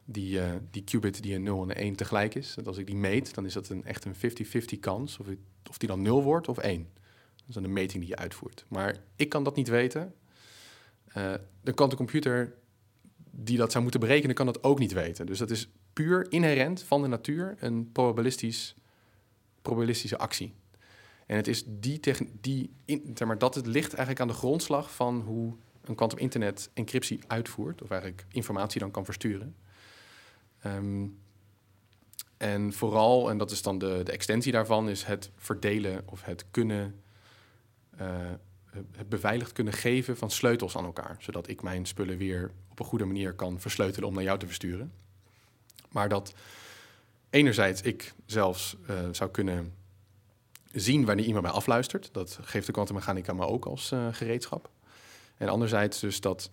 die, eh, die qubit die een 0 en een 1 tegelijk is, dat als ik die meet, dan is dat een, echt een 50-50 kans of, of die dan 0 wordt of 1. Dat is dan een meting die je uitvoert. Maar ik kan dat niet weten. Eh de kwantumcomputer die dat zou moeten berekenen, kan dat ook niet weten. Dus dat is puur inherent van de natuur een probabilistisch, probabilistische actie. En het is die, die zeg maar, dat het ligt eigenlijk aan de grondslag van hoe een quantum internet encryptie uitvoert, of eigenlijk informatie dan kan versturen. Ehm, en vooral, en dat is dan de, de extensie daarvan, is het verdelen of het kunnen, eh, het beveiligd kunnen geven van sleutels aan elkaar. Zodat ik mijn spullen weer op een goede manier kan versleutelen om naar jou te versturen. Maar dat enerzijds ik zelfs eh, zou kunnen zien wanneer iemand mij afluistert. Dat geeft de kwantummechanica me ook als eh, gereedschap. En anderzijds dus dat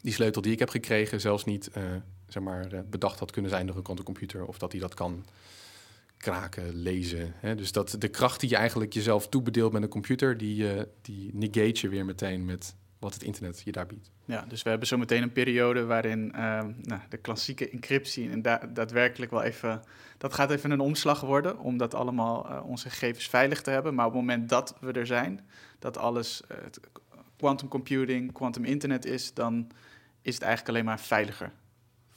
die sleutel die ik heb gekregen zelfs niet zeg maar, eh, bedacht had kunnen zijn door een quantumcomputer. Of dat hij dat kan kraken, lezen. Hè? Dus dat de kracht die je eigenlijk jezelf toebedeelt met een computer, die, eh, die negate je weer meteen met wat het internet je daar biedt. Ja, dus we hebben zometeen een periode waarin ehm, nou, de klassieke encryptie en da- daadwerkelijk wel even... Dat gaat even een omslag worden om dat allemaal eh, onze gegevens veilig te hebben. Maar op het moment dat we er zijn, dat alles eh, quantum computing, quantum internet is, dan is het eigenlijk alleen maar veiliger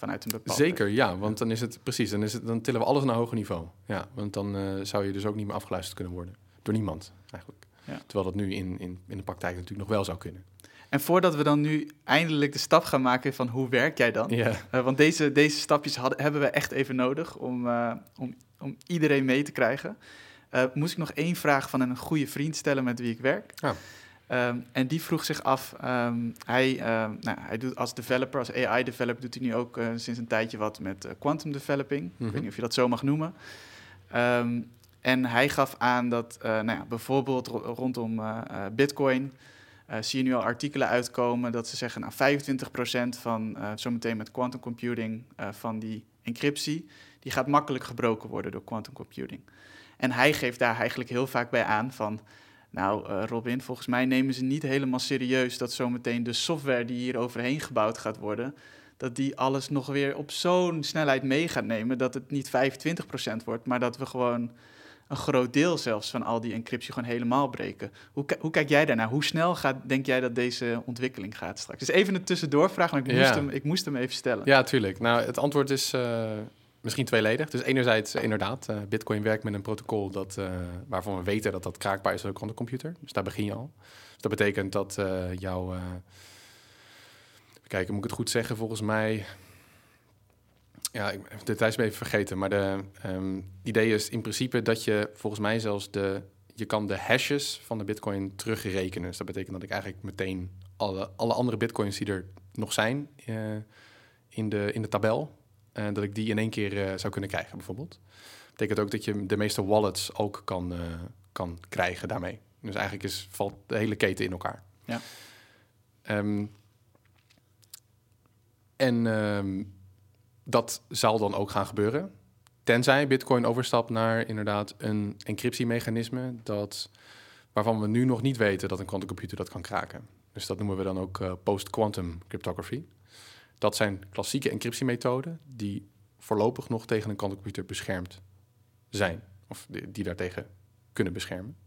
vanuit een bepaalde... Zeker, ja, want dan is het precies, dan, is het, dan tillen we alles naar een hoger niveau. Ja, want dan eh, zou je dus ook niet meer afgeluisterd kunnen worden. Door niemand, eigenlijk. Ja. Terwijl dat nu in, in, in de praktijk natuurlijk nog wel zou kunnen. En voordat we dan nu eindelijk de stap gaan maken van hoe werk jij dan? Ja, Eh, want deze, deze stapjes hadden, hebben we echt even nodig om, eh, om, om iedereen mee te krijgen. Eh, moest ik nog één vraag van een goede vriend stellen met wie ik werk. Ja. Ehm, en die vroeg zich af, ehm, hij, ehm, nou, hij doet als developer, als AI-developer, doet hij nu ook eh, sinds een tijdje wat met eh, quantum developing. Ik Mhm. weet niet of je dat zo mag noemen. En hij gaf aan dat eh, nou ja, bijvoorbeeld ro- rondom Bitcoin zie je nu al artikelen uitkomen dat ze zeggen, nou 25% van zometeen met quantum computing van die encryptie, die gaat makkelijk gebroken worden door quantum computing. En hij geeft daar eigenlijk heel vaak bij aan van, nou eh, Robin, volgens mij nemen ze niet helemaal serieus dat zometeen de software die hier overheen gebouwd gaat worden, dat die alles nog weer op zo'n snelheid mee gaat nemen dat het niet 25% wordt, maar dat we gewoon een groot deel zelfs van al die encryptie gewoon helemaal breken. Hoe, hoe kijk jij daarnaar? Hoe snel gaat, denk jij dat deze ontwikkeling gaat straks? Dus even een tussendoorvraag, maar ik moest, Ja. hem, ik moest hem even stellen. ja, tuurlijk. Nou, het antwoord is, eh, misschien tweeledig. Dus enerzijds uh, inderdaad, uh, Bitcoin werkt met een protocol dat, uh, waarvan we weten dat dat kraakbaar is op een quantumcomputer. Dus daar begin je al. Dus dat betekent dat jouw... Kijken, moet ik het goed zeggen? Volgens mij... Ja, ik de details even vergeten. Maar de um, idee is in principe dat je volgens mij zelfs de... Je kan de hashes van de bitcoin terugrekenen. Dus dat betekent dat ik eigenlijk meteen alle, alle andere bitcoins die er nog zijn in, de, in de tabel uh, dat ik die in één keer uh, zou kunnen krijgen, bijvoorbeeld. Dat betekent ook dat je de meeste wallets ook kan, uh, kan krijgen daarmee. Dus eigenlijk is, valt de hele keten in elkaar. Ja. Um, en um, dat zal dan ook gaan gebeuren. Tenzij Bitcoin overstapt naar inderdaad een encryptiemechanisme dat, waarvan we nu nog niet weten dat een quantumcomputer dat kan kraken. Dus dat noemen we dan ook post-quantum cryptography. Dat zijn klassieke encryptiemethoden die voorlopig nog tegen een quantumcomputer beschermd zijn. Of die, die daartegen kunnen beschermen.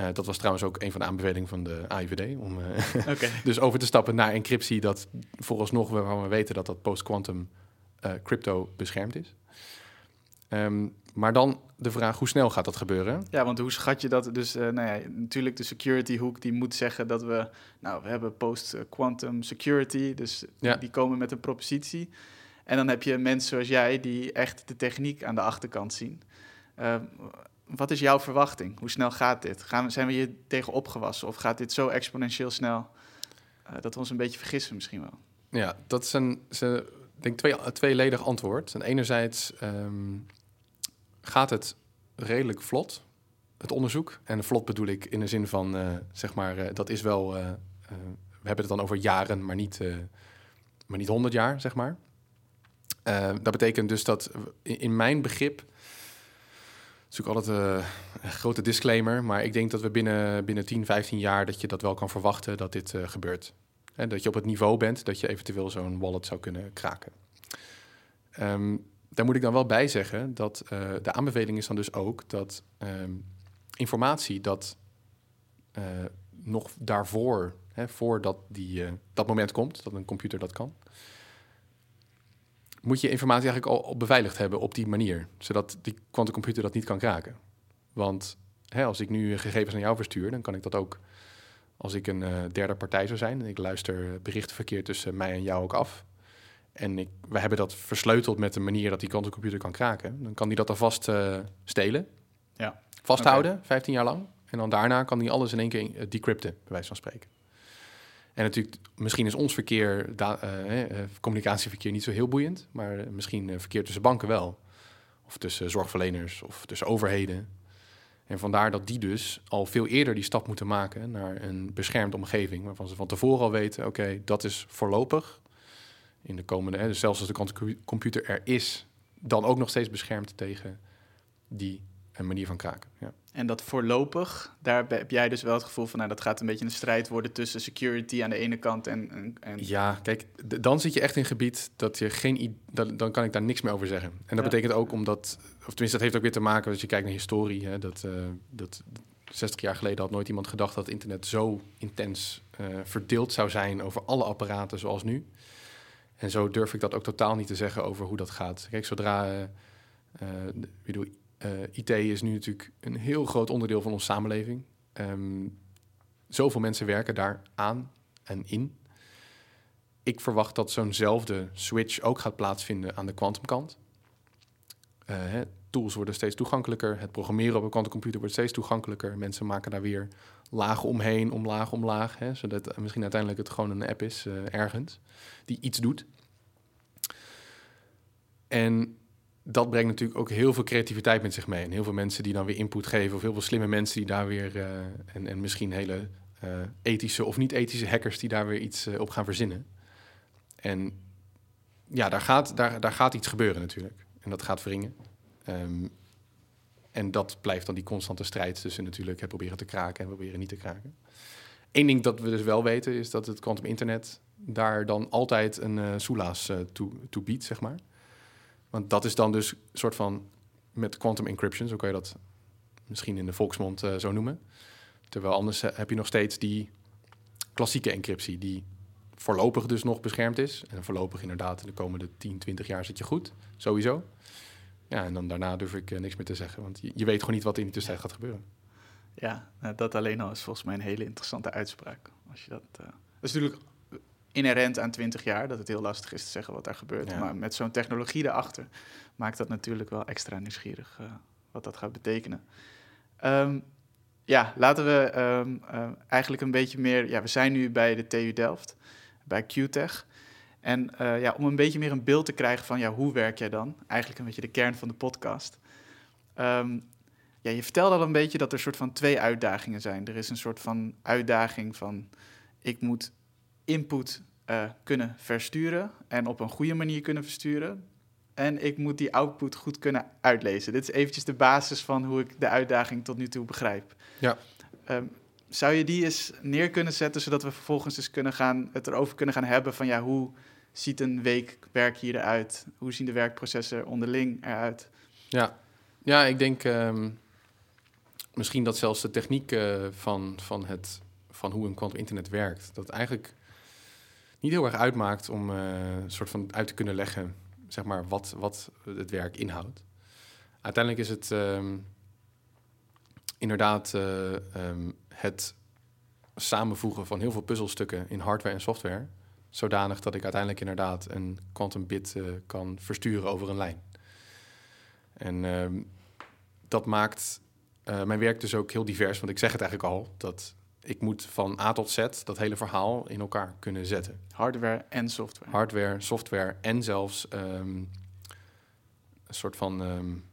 Uh, dat was trouwens ook een van de aanbevelingen van de AIVD. Om *laughs* uh, okay. dus over te stappen naar encryptie dat vooralsnog waarvan we weten dat dat post-quantum uh, crypto beschermd is. Um, maar dan de vraag, hoe snel gaat dat gebeuren? Ja, want hoe schat je dat? Dus uh, nou ja, natuurlijk de security hoek die moet zeggen dat we... Nou, we hebben post-quantum security, dus ja. die komen met een propositie. En dan heb je mensen zoals jij die echt de techniek aan de achterkant zien. Uh, wat is jouw verwachting? Hoe snel gaat dit? Gaan, zijn we hier tegen opgewassen? Of gaat dit zo exponentieel snel uh, dat we ons een beetje vergissen misschien wel? Ja, dat is een, een denk twee, tweeledig antwoord. En enerzijds... Um, gaat het redelijk vlot, het onderzoek. En vlot bedoel ik in de zin van, uh, zeg maar, uh, dat is wel... Uh, we hebben het dan over jaren, maar niet, maar niet 100 jaar, zeg maar. dat betekent dus dat in, mijn begrip... Is ook altijd een grote disclaimer, maar ik denk dat we binnen, binnen 10, 15 jaar... dat je dat wel kan verwachten dat dit gebeurt. En dat je op het niveau bent dat je eventueel zo'n wallet zou kunnen kraken. Um, daar moet ik dan wel bij zeggen dat uh, de aanbeveling is dan dus ook dat um, informatie dat uh, nog daarvoor, hè, voordat die, uh, dat moment komt, dat een computer dat kan, moet je informatie eigenlijk al, beveiligd hebben op die manier, zodat die quantumcomputer dat niet kan kraken. Want hè, als ik nu gegevens aan jou verstuur, dan kan ik dat ook als ik een derde partij zou zijn en ik luister berichtenverkeer tussen mij en jou ook af en ik, we hebben dat versleuteld met de manier dat die quantumcomputer kan kraken. Dan kan die dat alvast uh, stelen, ja. vasthouden, okay. 15 jaar lang. En dan daarna kan die alles in één keer uh, decrypten, bij wijze van spreken. En natuurlijk, misschien is ons verkeer, uh, communicatieverkeer niet zo heel boeiend, maar misschien verkeer tussen banken wel. Of tussen zorgverleners of tussen overheden. En vandaar dat die dus al veel eerder die stap moeten maken naar een beschermde omgeving, waarvan ze van tevoren al weten, oké, dat is voorlopig in de komende, hè, dus zelfs als de computer er is, dan ook nog steeds beschermd tegen die een manier van kraken. Ja. En dat voorlopig, daar heb jij dus wel het gevoel van, nou, dat gaat een beetje een strijd worden tussen security aan de ene kant en. en, en... Ja, kijk, dan zit je echt in gebied dat je geen. Dan, dan kan ik daar niks meer over zeggen. En dat ja. betekent ook omdat, of tenminste, dat heeft ook weer te maken als je kijkt naar historie, hè, dat, uh, dat 60 jaar geleden had nooit iemand gedacht dat het internet zo intens uh, verdeeld zou zijn over alle apparaten zoals nu. En zo durf ik dat ook totaal niet te zeggen over hoe dat gaat. Kijk, zodra. Uh, uh, bedoel, uh, IT is nu natuurlijk een heel groot onderdeel van onze samenleving. Um, zoveel mensen werken daar aan en in. Ik verwacht dat zo'nzelfde switch ook gaat plaatsvinden aan de kwantumkant. Tools worden steeds toegankelijker. Het programmeren op een quantumcomputer wordt steeds toegankelijker. Mensen maken daar weer lagen omheen, om laag om laag. Hè, zodat misschien uiteindelijk het gewoon een app is uh, ergens die iets doet. En dat brengt natuurlijk ook heel veel creativiteit met zich mee. En heel veel mensen die dan weer input geven, of heel veel slimme mensen die daar weer, uh, en, en misschien hele ethische of niet-ethische hackers die daar weer iets op gaan verzinnen. En ja, daar gaat, daar, daar gaat iets gebeuren natuurlijk. En dat gaat wringen. Um, en dat blijft dan die constante strijd tussen natuurlijk het proberen te kraken en proberen niet te kraken. Eén ding dat we dus wel weten is dat het quantum internet daar dan altijd een uh, soelaas uh, toe, biedt, zeg maar. Want dat is dan dus een soort van met quantum encryption, zo kan je dat misschien in de volksmond uh, zo noemen. Terwijl anders heb je nog steeds die klassieke encryptie, die voorlopig dus nog beschermd is. En voorlopig inderdaad in de komende 10, 20 jaar zit je goed, sowieso. Ja, en dan daarna durf ik niks meer te zeggen, want je, je, weet gewoon niet wat in die tussentijd gaat gebeuren. Ja, nou, dat alleen al is volgens mij een hele interessante uitspraak. Als je dat, uh, dat is natuurlijk inherent aan 20 jaar, dat het heel lastig is te zeggen wat daar gebeurt. Maar met zo'n technologie erachter maakt dat natuurlijk wel extra nieuwsgierig uh, wat dat gaat betekenen. Um, ja, laten we um, uh, eigenlijk een beetje meer. Ja, we zijn nu bij de TU Delft, bij QTech. En uh, ja, om een beetje meer een beeld te krijgen van ja, hoe werk jij dan? Eigenlijk een beetje de kern van de podcast. Um, ja, je vertelde al een beetje dat er een soort van twee uitdagingen zijn. Er is een soort van uitdaging van ik moet input uh, kunnen versturen en op een goede manier kunnen versturen. En ik moet die output goed kunnen uitlezen. Dit is eventjes de basis van hoe ik de uitdaging tot nu toe begrijp. Ja. Um, zou je die eens neer kunnen zetten, zodat we vervolgens eens kunnen gaan, het erover kunnen gaan hebben van ja, hoe ziet een week werk hier eruit? Hoe zien de werkprocessen onderling eruit? Ja, ja ik denk um, misschien dat zelfs de techniek uh, van, van, het, van hoe een quantum internet werkt, dat eigenlijk niet heel erg uitmaakt om uh, een soort van uit te kunnen leggen, zeg maar, wat, wat het werk inhoudt. Uiteindelijk is het um, inderdaad uh, um, het samenvoegen van heel veel puzzelstukken in hardware en software, zodanig dat ik uiteindelijk inderdaad een quantum bit uh, kan versturen over een lijn. En um, dat maakt uh, mijn werk dus ook heel divers, want ik zeg het eigenlijk al, dat ik moet van A tot Z dat hele verhaal in elkaar kunnen zetten. Hardware en software. Hardware, software en zelfs um, een soort van um,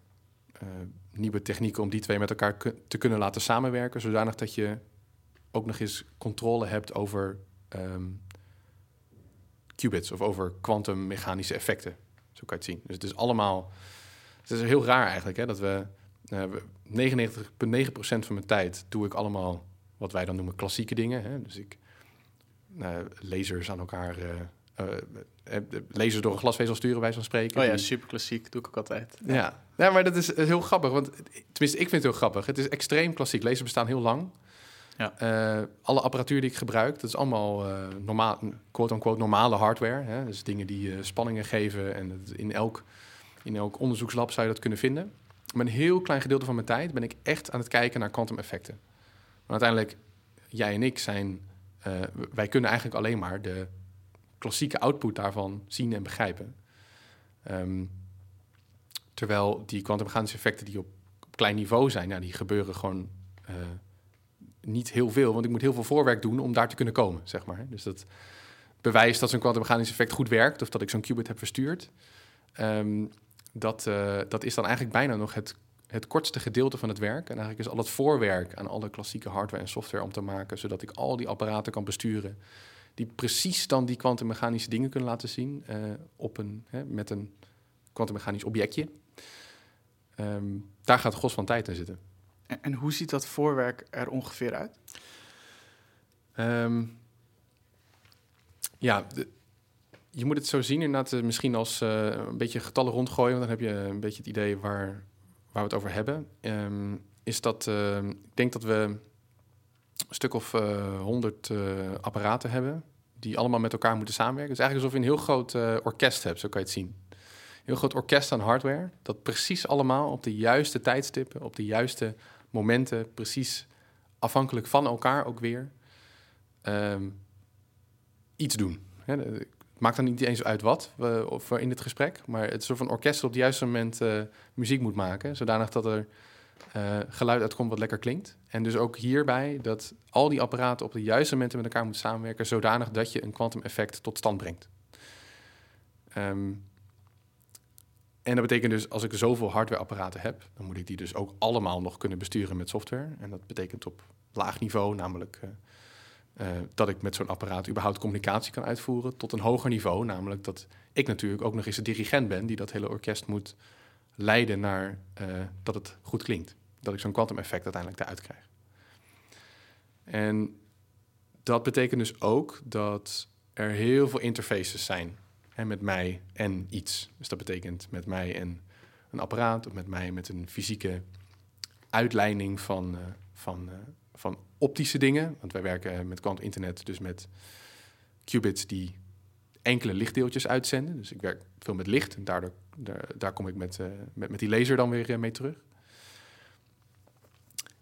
uh, nieuwe technieken om die twee met elkaar te kunnen laten samenwerken, zodanig dat je ook nog eens controle hebt over um, qubits of over kwantummechanische effecten. Zo kan je het zien. Dus het is allemaal. Het is heel raar eigenlijk hè, dat we. Uh, 99,9% van mijn tijd doe ik allemaal wat wij dan noemen klassieke dingen. Hè? Dus ik uh, lasers aan elkaar. Uh, lasers door een glasvezel sturen, wij van spreken. Oh ja, super klassiek, doe ik ook altijd. Ja. ja. ja, maar dat is heel grappig. Want tenminste, ik vind het heel grappig. Het is extreem klassiek. Lasers bestaan heel lang. Ja. Uh, alle apparatuur die ik gebruik, dat is allemaal uh, normaal, quote-unquote normale hardware. Hè? Dus dingen die uh, spanningen geven. En in elk, in elk onderzoekslab zou je dat kunnen vinden. Maar een heel klein gedeelte van mijn tijd ben ik echt aan het kijken naar quantum effecten. Maar uiteindelijk, jij en ik zijn... wij kunnen eigenlijk alleen maar de klassieke output daarvan zien en begrijpen. Um, terwijl die kwantummechanische effecten die op, op klein niveau zijn... Nou, die gebeuren gewoon niet heel veel, want ik moet heel veel voorwerk doen om daar te kunnen komen, zeg maar. Dus dat bewijst dat zo'n kwantummechanisch effect goed werkt, of dat ik zo'n qubit heb verstuurd. Um, dat, uh, dat is dan eigenlijk bijna nog het, het kortste gedeelte van het werk. En eigenlijk is al het voorwerk aan alle klassieke hardware en software om te maken, zodat ik al die apparaten kan besturen, die precies dan die kwantummechanische dingen kunnen laten zien uh, op een, hè, met een kwantummechanisch objectje. Um, daar gaat de gros van tijd in zitten. En, hoe ziet dat voorwerk er ongeveer uit? Um, ja, je moet het zo zien inderdaad misschien als uh, een beetje getallen rondgooien, want dan heb je een beetje het idee waar, waar we het over hebben. Um, is dat, uh, ik denk dat we een stuk of honderd uh, apparaten hebben die allemaal met elkaar moeten samenwerken. Het is eigenlijk alsof je een heel groot orkest hebt, zo kan je het zien. Een heel groot orkest aan hardware, dat precies allemaal op de juiste tijdstippen, op de juiste momenten precies afhankelijk van elkaar ook weer um, iets doen. Het maakt dan niet eens uit wat we, of in het gesprek, maar het soort van orkest op het juiste moment uh, muziek moet maken, zodanig dat er uh, geluid uitkomt wat lekker klinkt. En dus ook hierbij dat al die apparaten op de juiste momenten met elkaar moeten samenwerken, zodanig dat je een quantum effect tot stand brengt. Um, en dat betekent dus, als ik zoveel hardwareapparaten heb, dan moet ik die dus ook allemaal nog kunnen besturen met software. En dat betekent op laag niveau, namelijk uh, uh, dat ik met zo'n apparaat überhaupt communicatie kan uitvoeren, tot een hoger niveau, namelijk dat ik natuurlijk ook nog eens de dirigent ben die dat hele orkest moet leiden naar uh, dat het goed klinkt. Dat ik zo'n quantum effect uiteindelijk eruit krijg. En dat betekent dus ook dat er heel veel interfaces zijn en met mij en iets. Dus dat betekent met mij en een apparaat of met mij met een fysieke uitleiding van, uh, van, uh, van optische dingen. Want wij werken met quantum internet, dus met qubits die enkele lichtdeeltjes uitzenden. Dus ik werk veel met licht en daardoor, daar, daar kom ik met, met, met die laser dan weer mee terug.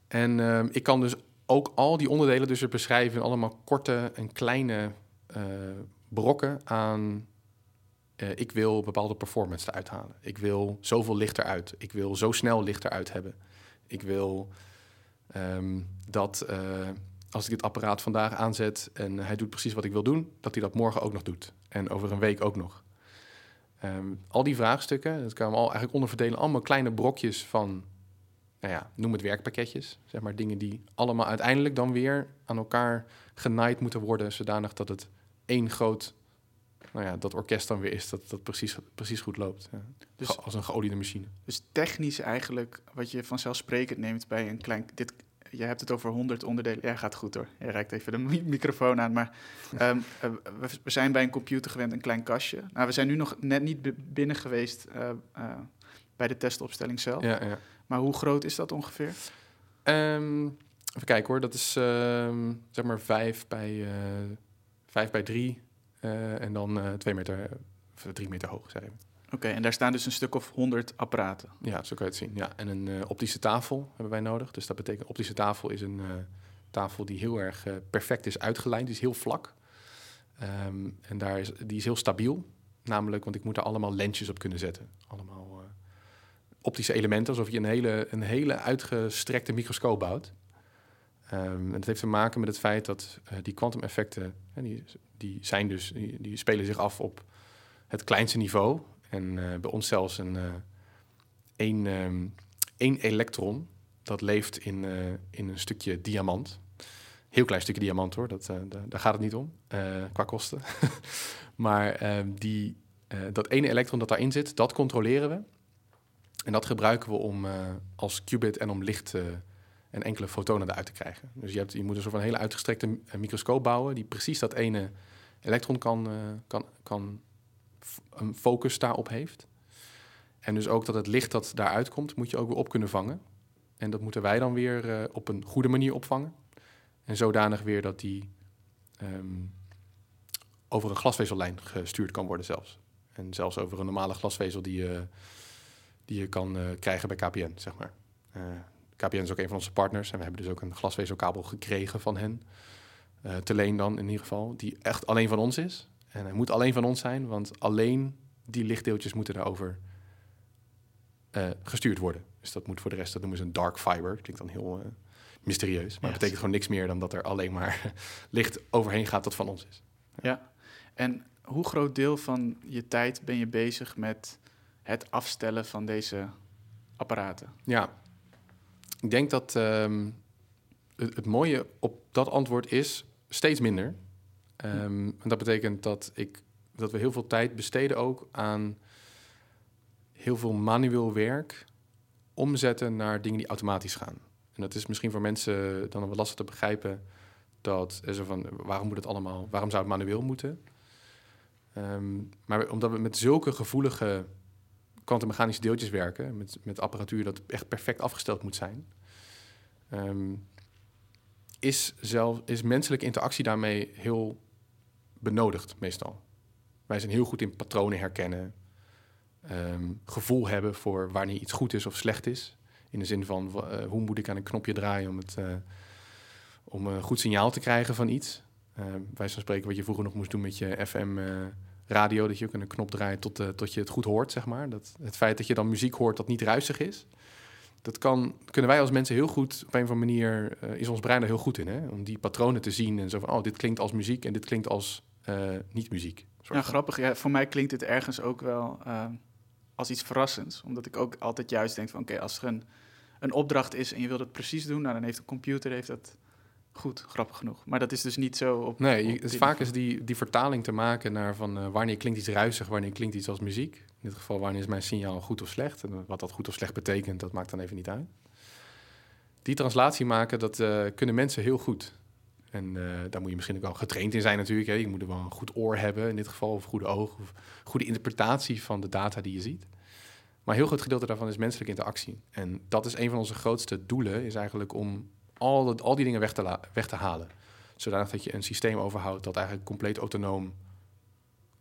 En ehm, ik kan dus ook al die onderdelen dus beschrijven allemaal korte en kleine brokken aan uh, ik wil bepaalde performance eruit halen. Ik wil zoveel licht eruit. Ik wil zo snel licht eruit hebben. Ik wil um, dat uh, als ik dit apparaat vandaag aanzet en hij doet precies wat ik wil doen, dat hij dat morgen ook nog doet. En over een week ook nog. Um, al die vraagstukken, dat kan we al eigenlijk onderverdelen, allemaal kleine brokjes van, nou ja, noem het werkpakketjes. Zeg maar dingen die allemaal uiteindelijk dan weer aan elkaar genaaid moeten worden, zodanig dat het één groot nou ja, dat orkest dan weer is dat dat precies, precies goed loopt. Ja. Dus, als een geoliede machine. Dus technisch eigenlijk, wat je vanzelfsprekend neemt bij een klein... Dit, je hebt het over 100 onderdelen. Ja, gaat goed hoor. Je reikt even de microfoon aan. Maar *laughs* um, we, zijn bij een computer gewend, een klein kastje. Nou, we zijn nu nog net niet binnen geweest uh, uh, bij de testopstelling zelf. Ja, ja. Maar hoe groot is dat ongeveer? Um, even kijken hoor. Dat is um, zeg maar 5 bij, uh, 5 bij 3 uh, en dan uh, twee meter, of drie meter hoog, zei Oké, en daar staan dus een stuk of honderd apparaten. Ja, zo kan je het zien. Ja, en een uh, optische tafel hebben wij nodig. Dus dat betekent, optische tafel is een tafel die heel erg perfect is uitgelijnd. Die is heel vlak. Um, en daar is, die is heel stabiel. Namelijk, want ik moet er allemaal lensjes op kunnen zetten. Allemaal optische elementen, alsof je een hele, een hele uitgestrekte microscoop bouwt. Um, en dat heeft te maken met het feit dat uh, die kwantumeffecten, die, die, zijn dus, die, die, spelen zich af op het kleinste niveau. En uh, bij ons zelfs een, uh, één, um, één elektron, dat leeft in, in een stukje diamant. Heel klein stukje diamant hoor, dat, daar gaat het niet om, qua kosten. *laughs* maar um, die, dat ene elektron dat daarin zit, dat controleren we. En dat gebruiken we om als qubit en om licht en enkele fotonen eruit te krijgen. Dus je, hebt, je moet een soort van hele uitgestrekte eh, microscoop bouwen die precies dat ene elektron kan, uh, kan, kan een focus daarop heeft. En dus ook dat het licht dat daaruit komt, moet je ook weer op kunnen vangen. En dat moeten wij dan weer uh, op een goede manier opvangen. En zodanig weer dat die um, over een glasvezellijn gestuurd kan worden zelfs. En zelfs over een normale glasvezel die je, die je kan krijgen bij KPN, zeg maar. KPN is ook een van onze partners. En we hebben dus ook een glasvezelkabel gekregen van hen. Uh, te leen dan in ieder geval. Die echt alleen van ons is. En hij moet alleen van ons zijn, want alleen die lichtdeeltjes moeten daarover uh, gestuurd worden. Dus dat moet voor de rest, dat noemen ze een dark fiber. Klinkt dan heel uh, mysterieus. Maar yes. betekent gewoon niks meer dan dat er alleen maar *laughs* licht overheen gaat dat van ons is. Ja, en hoe groot deel van je tijd ben je bezig met het afstellen van deze apparaten? Ja, ik denk dat um, het, mooie op dat antwoord is steeds minder. Um, en dat betekent dat, ik, dat we heel veel tijd besteden ook aan heel veel manueel werk omzetten naar dingen die automatisch gaan. En dat is misschien voor mensen dan wel lastig te begrijpen dat zo van waarom moet het allemaal, waarom zou het manueel moeten? Um, maar omdat we met zulke gevoelige kwantummechanische deeltjes werken, met, met apparatuur dat echt perfect afgesteld moet zijn, um, is, zelf, is menselijke interactie daarmee heel benodigd meestal. Wij zijn heel goed in patronen herkennen, um, gevoel hebben voor wanneer iets goed is of slecht is. In de zin van uh, hoe moet ik aan een knopje draaien om, het, uh, om een goed signaal te krijgen van iets. Uh, wij van spreken wat je vroeger nog moest doen met je FM radio, dat je ook een knop draait tot, uh, tot je het goed hoort, zeg maar. Dat, het feit dat je dan muziek hoort dat niet ruisig is. Dat kan, kunnen wij als mensen heel goed, op een of andere manier uh, is ons brein er heel goed in. Hè? Om die patronen te zien en zo van, oh, dit klinkt als muziek en dit klinkt als uh, niet muziek. Ja, grappig. Ja, voor mij klinkt dit ergens ook wel als iets verrassends. Omdat ik ook altijd juist denk van, oké, als er een, een opdracht is en je wilt het precies doen, nou, dan heeft de computer heeft dat goed, grappig genoeg. Maar dat is dus niet zo op. Nee, op vaak is die, die vertaling te maken naar van uh, wanneer klinkt iets ruisig, wanneer klinkt iets als muziek. In dit geval, wanneer is mijn signaal goed of slecht. En wat dat goed of slecht betekent, dat maakt dan even niet uit. Die translatie maken, dat uh, kunnen mensen heel goed. En uh, daar moet je misschien ook wel getraind in zijn natuurlijk. Hè. Je moet er wel een goed oor hebben in dit geval, of goede oog, of goede interpretatie van de data die je ziet. Maar een heel groot gedeelte daarvan is menselijke interactie. En dat is een van onze grootste doelen, is eigenlijk om al, al die dingen weg te, weg te halen. zodanig dat je een systeem overhoudt dat eigenlijk compleet autonoom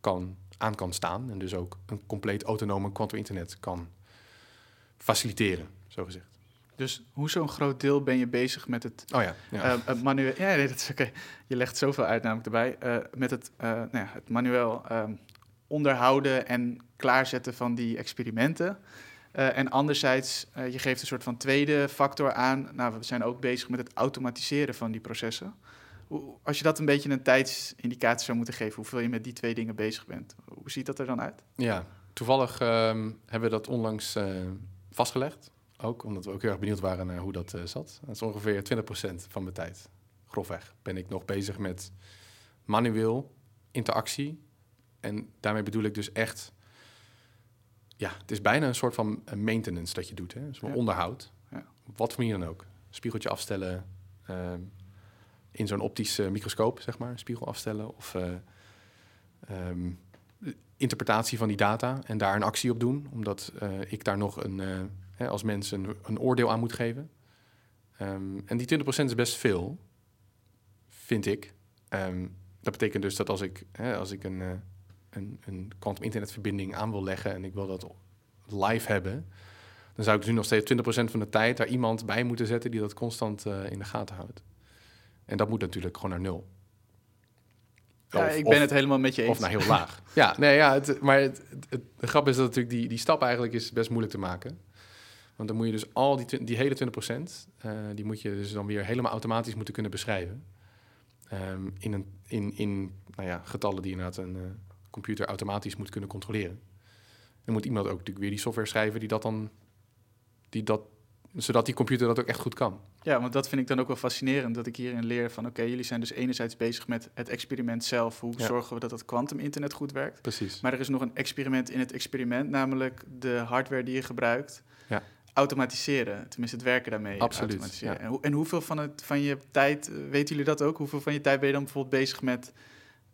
kan, aan kan staan. En dus ook een compleet autonome quantum internet kan faciliteren, zo gezegd. Dus hoe zo'n groot deel ben je bezig met het Oh ja, ja. Eh, het manueel. Ja, nee, dat is oké. Je legt zoveel uit namelijk erbij. Eh, met het, eh, nou ja, het manueel ehm, onderhouden en klaarzetten van die experimenten. Eh, en anderzijds, eh, je geeft een soort van tweede factor aan. Nou, we zijn ook bezig met het automatiseren van die processen. Hoe, als je dat een beetje een tijdsindicatie zou moeten geven, hoeveel je met die twee dingen bezig bent, hoe ziet dat er dan uit? Ja, toevallig ehm, hebben we dat onlangs eh, vastgelegd. Ook omdat we ook heel erg benieuwd waren naar hoe dat zat. Dat is ongeveer 20% van mijn tijd. Grofweg ben ik nog bezig met manueel interactie. En daarmee bedoel ik dus echt... Ja, het is bijna een soort van eh, maintenance dat je doet. Hè? Dus Ja. onderhoud. Ja. Op wat voor manier dan ook. Spiegeltje afstellen. ehm, in zo'n optische microscoop, zeg maar. Spiegel afstellen. Of... eh, ehm, interpretatie van die data en daar een actie op doen, omdat eh, ik daar nog een, eh, hè, als mens een, een oordeel aan moet geven. Ehm, en die 20% is best veel, vind ik. Ehm, dat betekent dus dat als ik, hè, als ik een, eh, een, een quantum internetverbinding aan wil leggen en ik wil dat live hebben, dan zou ik dus nu nog steeds 20% van de tijd daar iemand bij moeten zetten die dat constant eh, in de gaten houdt. En dat moet natuurlijk gewoon naar nul. Ja, ik of- ben het helemaal met je eens. of naar heel laag. *laughs* ja, nee, ja het, maar het, het, de grap is dat natuurlijk die, die stap eigenlijk is best moeilijk te maken. Want dan moet je dus al die, die hele 20%, eh die moet je dus dan weer helemaal automatisch moeten kunnen beschrijven. Ehm, in, een, in, in nou ja, getallen die inderdaad een eh, computer automatisch moet kunnen controleren. Dan moet iemand ook natuurlijk weer die software schrijven die dat dan, die dat, zodat die computer dat ook echt goed kan. Ja, want dat vind ik dan ook wel fascinerend, dat ik hierin leer van... oké, jullie zijn dus enerzijds bezig met het experiment zelf. Hoe Ja. zorgen we dat het kwantum-internet goed werkt? Precies. Maar er is nog een experiment in het experiment, namelijk de hardware die je gebruikt. Ja. Automatiseren, tenminste het werken daarmee. Absoluut, automatiseren. ja. En hoeveel van, het, van je tijd, eh, weten jullie dat ook? Hoeveel van je tijd ben je dan bijvoorbeeld bezig met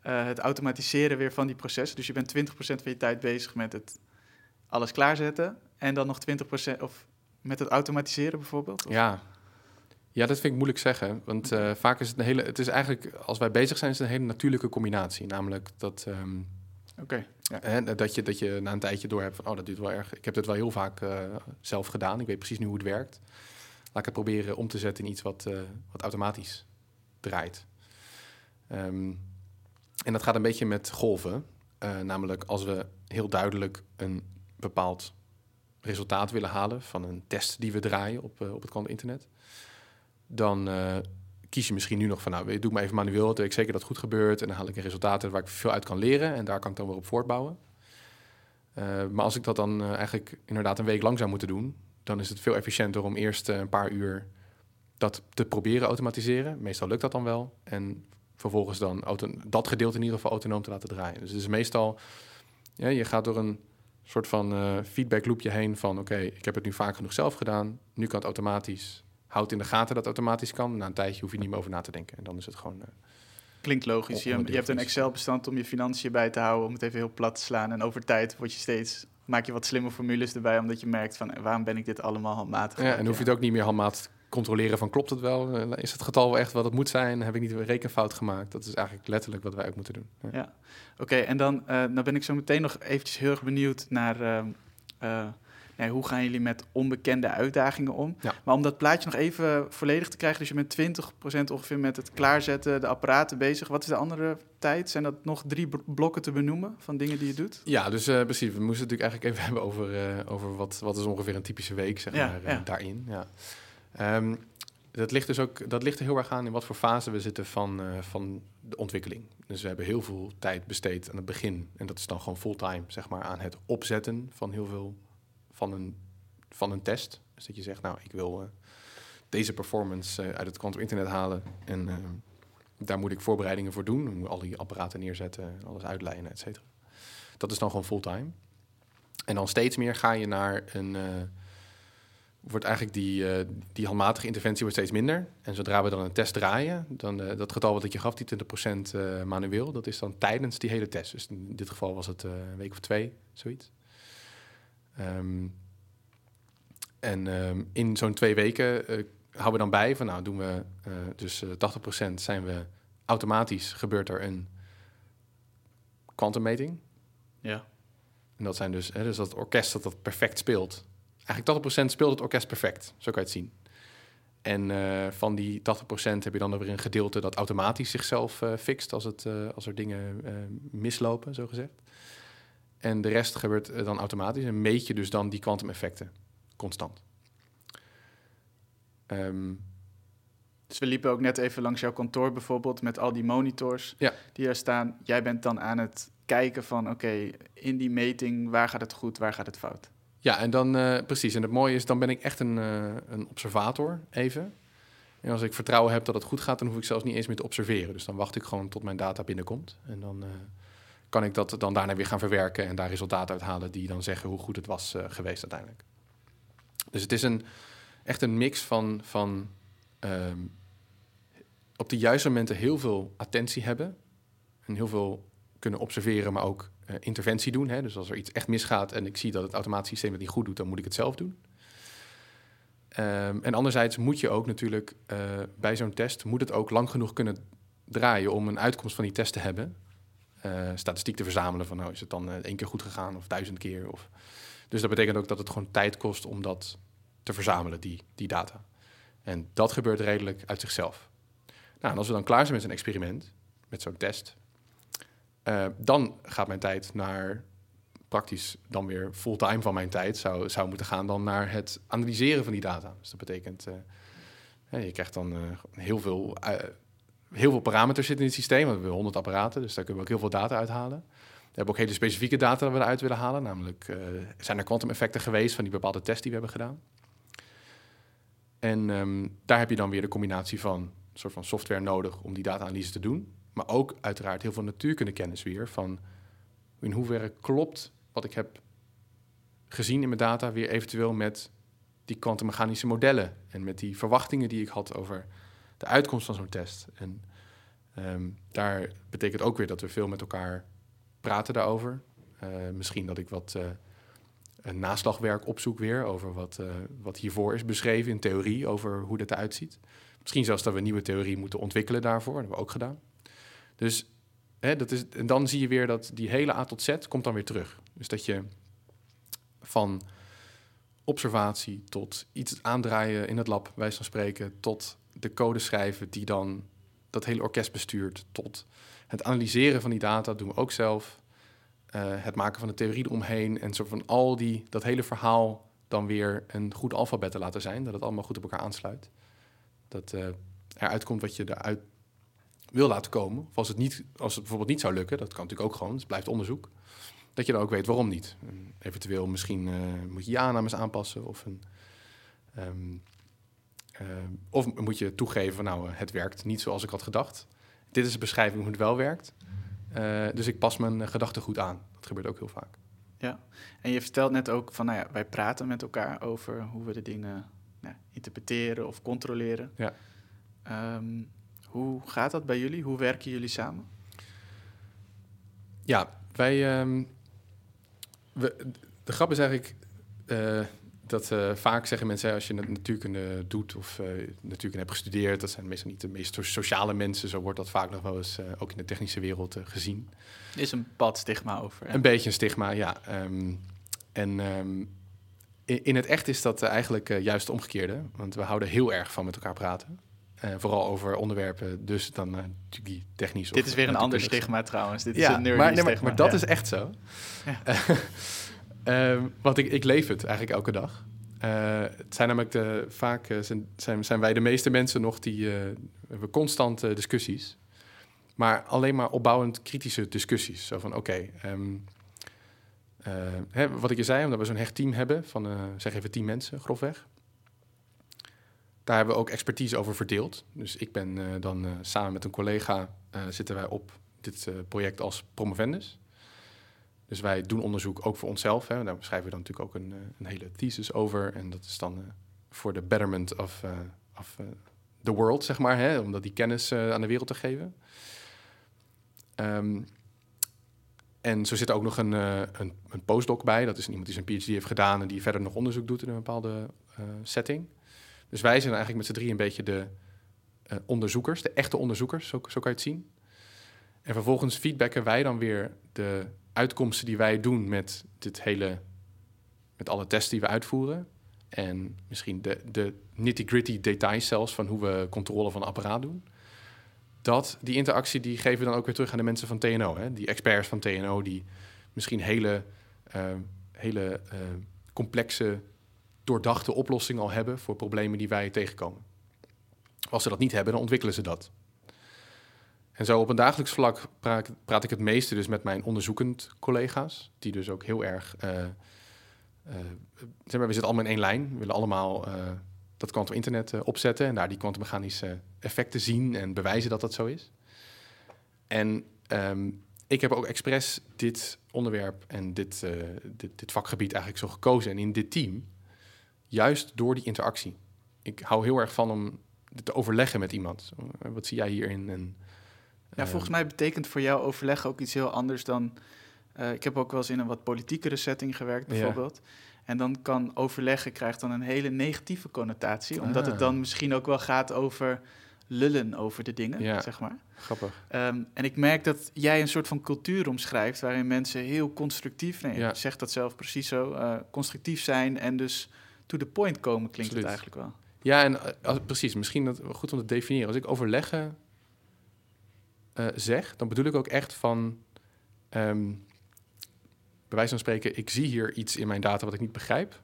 eh, het automatiseren weer van die processen? Dus je bent 20% van je tijd bezig met het alles klaarzetten. En dan nog 20% of met het automatiseren bijvoorbeeld? Of- Ja. ja, dat vind ik moeilijk zeggen. Want eh, vaak is het een hele. Het is eigenlijk, als wij bezig zijn, is het een hele natuurlijke combinatie. Namelijk dat, ehm, Oké, ja. dat, je, dat je na een tijdje door hebt van, oh, dat duurt wel erg. Ik heb dit wel heel vaak eh, zelf gedaan. Ik weet precies nu hoe het werkt. Laat ik het proberen om te zetten in iets wat, wat automatisch draait. Ehm, en dat gaat een beetje met golven. Eh, namelijk als we heel duidelijk een bepaald resultaat willen halen van een test die we draaien op, eh, op het kant internet, dan eh, kies je misschien nu nog van, nou, doe ik maar even manueel, dan ik zeker dat het goed gebeurt en dan haal ik een resultaat waar ik veel uit kan leren en daar kan ik dan weer op voortbouwen. Maar als ik dat dan eigenlijk inderdaad een week lang zou moeten doen, dan is het veel efficiënter om eerst een paar uur dat te proberen automatiseren. Meestal lukt dat dan wel. En vervolgens dan auto- dat gedeelte in ieder geval autonoom te laten draaien. Dus het is meestal, ja, je gaat door een soort van eh feedback loopje heen van... oké, ik heb het nu vaak genoeg zelf gedaan, nu kan het automatisch. Houd in de gaten dat het automatisch kan. Na een tijdje hoef je niet meer over na te denken. En dan is het gewoon... eh, Klinkt logisch. Je, je hebt een Excel-bestand om je financiën bij te houden, om het even heel plat te slaan. En over tijd word je steeds, maak je wat slimme formules erbij, omdat je merkt van, waarom ben ik dit allemaal handmatig? ja, en hoef je het ook niet meer handmaat te controleren van klopt het wel? Eh, Is het getal wel echt wat het moet zijn? Heb ik niet een rekenfout gemaakt? Dat is eigenlijk letterlijk wat wij ook moeten doen. Ja. Ja. Oké, en dan eh, nou ben ik zo meteen nog eventjes heel erg benieuwd naar eh, nee, hoe gaan jullie met onbekende uitdagingen om. Ja. Maar om dat plaatje nog even volledig te krijgen, dus je bent 20% ongeveer met het klaarzetten, de apparaten bezig. Wat is de andere tijd? Zijn dat nog drie bl- blokken te benoemen van dingen die je doet? Ja, dus eh, precies. We moesten het natuurlijk eigenlijk even *laughs* hebben over, over wat, wat is ongeveer een typische week, zeg Ja, maar, ja. daarin. Ja. Ehm, dat ligt dus ook dat ligt er heel erg aan in wat voor fase we zitten van, eh, van de ontwikkeling. Dus we hebben heel veel tijd besteed aan het begin. En dat is dan gewoon fulltime, zeg maar, aan het opzetten van heel veel van een, van een test. Dus dat je zegt, nou, ik wil eh, deze performance eh, uit het quantum internet halen. En daar moet ik voorbereidingen voor doen. Moet al die apparaten neerzetten, alles uitlijnen, et cetera. Dat is dan gewoon fulltime. En dan steeds meer ga je naar een. Wordt eigenlijk die, eh, die handmatige interventie wordt steeds minder. En zodra we dan een test draaien, dan eh, dat getal wat ik je gaf, die 20% eh manueel, dat is dan tijdens die hele test. Dus in dit geval was het een week of twee, zoiets. Ehm, en ehm, in zo'n twee weken houden we dan bij van, nou doen we dus eh 80% zijn we automatisch gebeurt er een kwantummeting. Ja. En dat zijn dus, hè, dus dat orkest dat dat perfect speelt. Eigenlijk 80% speelt het orkest perfect, zo kan je het zien. En eh, van die 80% heb je dan weer een gedeelte dat automatisch zichzelf uh, fixt als, het, uh, als er dingen mislopen, zo gezegd. En de rest gebeurt dan automatisch en meet je dus dan die kwantumeffecten constant. Um, dus we liepen ook net even langs jouw kantoor bijvoorbeeld met al die monitors ja. die er staan. Jij bent dan aan het kijken van oké, in die meting, waar gaat het goed, waar gaat het fout? Ja, en dan uh, precies. En het mooie is, dan ben ik echt een, uh, een observator even. En als ik vertrouwen heb dat het goed gaat, dan hoef ik zelfs niet eens meer te observeren. Dus dan wacht ik gewoon tot mijn data binnenkomt. En dan uh, kan ik dat dan daarna weer gaan verwerken en daar resultaten uithalen die dan zeggen hoe goed het was geweest uiteindelijk. Dus het is een, echt een mix van, van um, op de juiste momenten heel veel attentie hebben. En heel veel kunnen observeren, maar ook uh, interventie doen. Hè? Dus als er iets echt misgaat en ik zie dat het automatisch systeem het niet goed doet, dan moet ik het zelf doen. Um, en anderzijds moet je ook natuurlijk uh, bij zo'n test, moet het ook lang genoeg kunnen draaien om een uitkomst van die test te hebben. Uh, statistiek te verzamelen van nou is het dan één keer goed gegaan of duizend keer. Of... Dus dat betekent ook dat het gewoon tijd kost om dat te verzamelen, die, die data. En dat gebeurt redelijk uit zichzelf. Nou, en als we dan klaar zijn met zo'n experiment, met zo'n test, uh, dan gaat mijn tijd naar praktisch dan weer fulltime van mijn tijd zou, zou moeten gaan dan naar het analyseren van die data. Dus dat betekent, uh, je krijgt dan uh, heel, veel, heel veel parameters zitten in het systeem. We hebben 100 apparaten, dus daar kunnen we ook heel veel data uithalen. We hebben ook hele specifieke data dat we eruit willen halen. Namelijk, zijn er kwantumeffecten geweest van die bepaalde test die we hebben gedaan? En um, daar heb je dan weer de combinatie van een soort van software nodig om die data-analyse te doen. Maar ook uiteraard heel veel natuurkundekennis weer van in hoeverre klopt wat ik heb gezien in mijn data weer eventueel met die kwantummechanische modellen en met die verwachtingen die ik had over de uitkomst van zo'n test. En um, daar betekent ook weer dat we veel met elkaar praten daarover. Uh, misschien dat ik wat uh, een naslagwerk opzoek weer over wat, uh, wat hiervoor is beschreven in theorie over hoe dat eruit ziet. Misschien zelfs dat we nieuwe theorie moeten ontwikkelen daarvoor. Dat hebben we ook gedaan. Dus hè, dat is, en dan zie je weer dat die hele A tot Z komt dan weer terug. Dus dat je van observatie tot iets aandraaien in het lab, wijs van spreken, tot de code schrijven die dan dat hele orkest bestuurt, tot het analyseren van die data doen we ook zelf. Uh, het maken van de theorie eromheen en zo van al die, dat hele verhaal dan weer een goed alfabet te laten zijn, dat het allemaal goed op elkaar aansluit. Dat uh, eruit komt wat je eruit wil laten komen. Of als het, niet, als het bijvoorbeeld niet zou lukken, dat kan natuurlijk ook gewoon, het blijft onderzoek. Dat je dan ook weet waarom niet. En eventueel misschien uh, moet je je aannames aanpassen of een. Um, uh, of moet je toegeven van nou, het werkt niet zoals ik had gedacht. Dit is de beschrijving hoe het wel werkt. Uh, dus ik pas mijn gedachten goed aan. Dat gebeurt ook heel vaak. Ja, en je vertelt net ook van, nou ja, wij praten met elkaar over hoe we de dingen nou, interpreteren of controleren. Ja. Um, hoe gaat dat bij jullie? Hoe werken jullie samen? Ja, wij. Um, we, de grap is eigenlijk uh, dat uh, vaak zeggen mensen als je natuurkunde doet of uh, natuurkunde hebt gestudeerd, dat zijn meestal niet de meest sociale mensen. Zo wordt dat vaak nog wel eens ook in de technische wereld gezien. Er is een pad stigma over. Een beetje een stigma, ja. Um, en um, in, in, het echt is dat eigenlijk juist het omgekeerde, want we houden heel erg van met elkaar praten. Uh, vooral over onderwerpen, dus dan uh, natuurlijk die technisch. Dit is weer een ander stigma trouwens. Dit ja, is een nerdy maar, nee, maar, dat ja. is echt zo. Ja. uh, *laughs* want ik, ik leef het eigenlijk elke dag. het zijn namelijk de, vaak zijn, zijn, zijn wij de meeste mensen nog die hebben constant discussies. Maar alleen maar opbouwend kritische discussies. Zo van oké, okay, um, wat ik je zei, omdat we zo'n hecht team hebben van zeg even tien mensen, grofweg. Daar hebben we ook expertise over verdeeld. Dus ik ben uh, dan uh, samen met een collega uh, zitten wij op dit project als promovendus. Dus wij doen onderzoek ook voor onszelf. Hè. Daar schrijven we dan natuurlijk ook een, een hele thesis over. En dat is dan voor de betterment of, of the world, zeg maar. Hè, om dat die kennis aan de wereld te geven. Um, en zo zit er ook nog een, een, een, postdoc bij. Dat is iemand die zijn PhD heeft gedaan en die verder nog onderzoek doet in een bepaalde setting. Dus wij zijn eigenlijk met z'n drie een beetje de eh, onderzoekers, de echte onderzoekers, zo, zo kan je het zien. En vervolgens feedbacken wij dan weer de uitkomsten die wij doen met dit hele, met alle tests die we uitvoeren. En misschien de, de nitty-gritty details zelfs van hoe we controle van apparaat doen. Dat, die interactie die geven we dan ook weer terug aan de mensen van TNO. Hè? Die experts van TNO die misschien hele, uh, hele uh, complexe, doordachte oplossingen al hebben voor problemen die wij tegenkomen. Als ze dat niet hebben, dan ontwikkelen ze dat. En zo op een dagelijks vlak praat, praat ik het meeste dus met mijn onderzoekend collega's, die dus ook heel erg. Uh, uh, zeg maar, we zitten allemaal in één lijn. We willen allemaal uh, dat kwantum internet opzetten en daar die kwantummechanische effecten zien en bewijzen dat dat zo is. En um, ik heb ook expres dit onderwerp en dit, dit, dit vakgebied eigenlijk zo gekozen en in dit team, juist door die interactie. Ik hou heel erg van om te overleggen met iemand. Wat zie jij hierin? En, ja, volgens mij betekent voor jou overleg ook iets heel anders dan. Uh, ik heb ook wel eens in een wat politiekere setting gewerkt, bijvoorbeeld. Ja. En dan kan overleggen krijgt dan een hele negatieve connotatie, omdat ah. het dan misschien ook wel gaat over lullen over de dingen, ja. zeg maar. Grappig. Um, en ik merk dat jij een soort van cultuur omschrijft waarin mensen heel constructief, nee, ja. je zegt dat zelf precies zo, uh, constructief zijn en dus to the point komen, klinkt Absoluut. het eigenlijk wel. Ja, en uh, precies, misschien dat, goed om te definiëren. Als ik overleggen uh, zeg, dan bedoel ik ook echt van, um, bij wijze van spreken, ik zie hier iets in mijn data wat ik niet begrijp.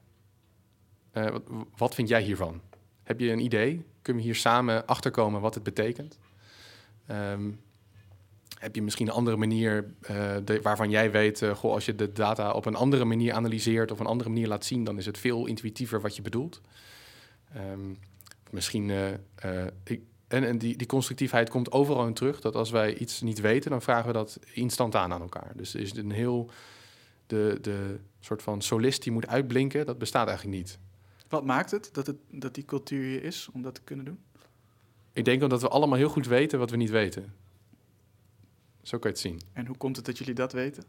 Uh, wat, wat, vind jij hiervan? Heb je een idee? Kunnen we hier samen achterkomen wat het betekent? Um, heb je misschien een andere manier uh, de, waarvan jij weet, uh, goh, als je de data op een andere manier analyseert of een andere manier laat zien, dan is het veel intuïtiever wat je bedoelt. Um, misschien, uh, ik, en, en die, die, constructiefheid komt overal in terug. Dat als wij iets niet weten, dan vragen we dat instantaan aan elkaar. Dus is een heel. De, de soort van solist die moet uitblinken, dat bestaat eigenlijk niet. Wat maakt het dat, het dat die cultuur hier is om dat te kunnen doen? Ik denk omdat we allemaal heel goed weten wat we niet weten. Zo kan je het zien. En hoe komt het dat jullie dat weten?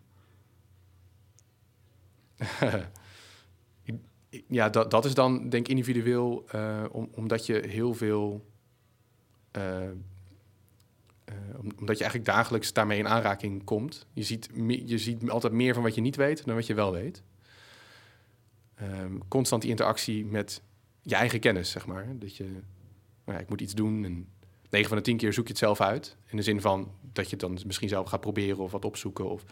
*laughs* ja, dat, dat is dan denk ik individueel, uh, om, omdat je heel veel uh, uh, omdat je eigenlijk dagelijks daarmee in aanraking komt. Je ziet, je ziet altijd meer van wat je niet weet dan wat je wel weet. Um, constant die interactie met je eigen kennis, zeg maar. Dat je, nou ja, ik moet iets doen en 9 van de 10 keer zoek je het zelf uit. In de zin van dat je het dan misschien zelf gaat proberen of wat opzoeken. Of,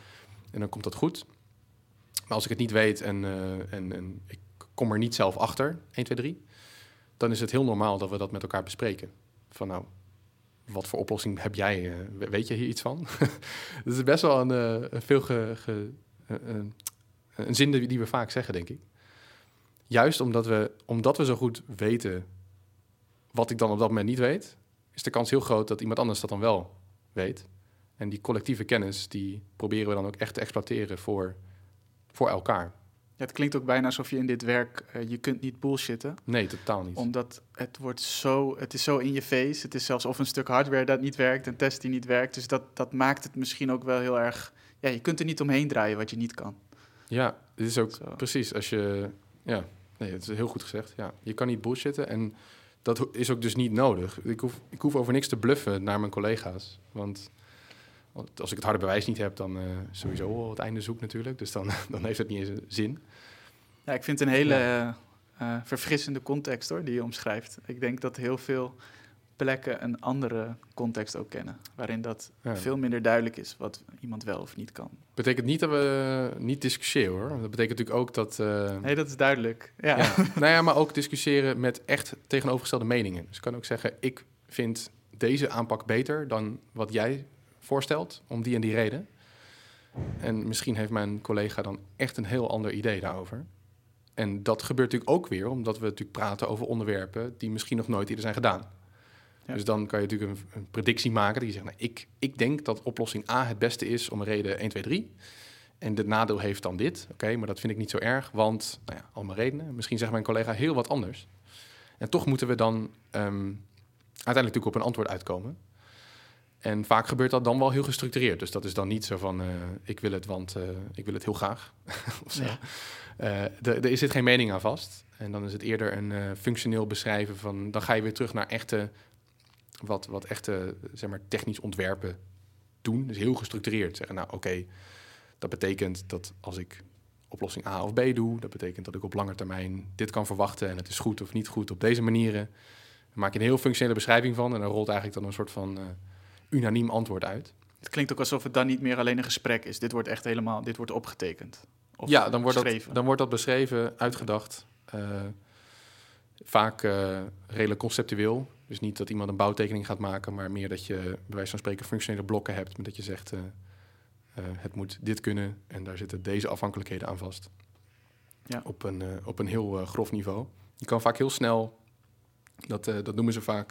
en dan komt dat goed. Maar als ik het niet weet en, uh, en, en ik kom er niet zelf achter, 1, 2, 3, dan is het heel normaal dat we dat met elkaar bespreken. Van nou, wat voor oplossing heb jij? Uh, weet je hier iets van? *laughs* dat is best wel een, uh, een veel ge, ge, een zin die we vaak zeggen, denk ik. Juist omdat we, omdat we zo goed weten wat ik dan op dat moment niet weet, is de kans heel groot dat iemand anders dat dan wel weet. En die collectieve kennis, die proberen we dan ook echt te exploiteren voor, voor elkaar. Ja, het klinkt ook bijna alsof je in dit werk, uh, je kunt niet bullshitten. Nee, totaal niet. Omdat het wordt zo, het is zo in je face. Het is zelfs of een stuk hardware dat niet werkt, een test die niet werkt. Dus dat, dat maakt het misschien ook wel heel erg, ja, je kunt er niet omheen draaien wat je niet kan. Ja, het is ook zo. precies als je, ja, nee, het is heel goed gezegd. Ja, je kan niet bullshitten en dat is ook dus niet nodig. Ik hoef, ik hoef over niks te bluffen naar mijn collega's. Want als ik het harde bewijs niet heb, dan uh, sowieso het einde zoek natuurlijk. Dus dan, *laughs* dan heeft het niet eens zin. Ja, ik vind het een hele ja. uh, verfrissende context hoor, die je omschrijft. Ik denk dat heel veel plekken een andere context ook kennen. Waarin dat ja. veel minder duidelijk is wat iemand wel of niet kan. Betekent niet dat we niet discussiëren hoor. Dat betekent natuurlijk ook dat... Uh, nee, dat is duidelijk. Ja. ja. nou ja, maar ook discussiëren met echt tegenovergestelde meningen. Dus ik kan ook zeggen, ik vind deze aanpak beter dan wat jij voorstelt, om die en die reden. En misschien heeft mijn collega dan echt een heel ander idee daarover. En dat gebeurt natuurlijk ook weer omdat we natuurlijk praten over onderwerpen die misschien nog nooit eerder zijn gedaan. Ja. Dus dan kan je natuurlijk een, een predictie maken die zegt, nou, ik, ik denk dat oplossing A het beste is om een reden 1, 2, 3. En het nadeel heeft dan dit. Oké, okay, maar dat vind ik niet zo erg, want nou ja, allemaal redenen. Misschien zegt mijn collega heel wat anders. En toch moeten we dan um, uiteindelijk natuurlijk op een antwoord uitkomen. En vaak gebeurt dat dan wel heel gestructureerd. Dus dat is dan niet zo van, uh, ik wil het, want uh, ik wil het heel graag. *laughs* of zo. Ja. Uh, er zit geen mening aan vast. En dan is het eerder een functioneel beschrijven van... dan ga je weer terug naar echte wat, wat echte zeg maar, technisch ontwerpen doen. Dus heel gestructureerd zeggen, nou oké, dat betekent dat als ik oplossing A of B doe, dat betekent dat ik op lange termijn dit kan verwachten en het is goed of niet goed op deze manieren. Maak je een heel functionele beschrijving van en dan rolt eigenlijk dan een soort van uh, unaniem antwoord uit. Het klinkt ook alsof het dan niet meer alleen een gesprek is. Dit wordt echt helemaal, dit wordt opgetekend. ja, dan wordt, dat, dan wordt dat beschreven, uitgedacht. Uh, vaak uh, redelijk conceptueel. Dus niet dat iemand een bouwtekening gaat maken, maar meer dat je bij wijze van spreken functionele blokken hebt. Met dat je zegt, uh, het moet dit kunnen en daar zitten deze afhankelijkheden aan vast. Ja. Op, een, op een heel grof niveau. Je kan vaak heel snel, dat, dat noemen ze vaak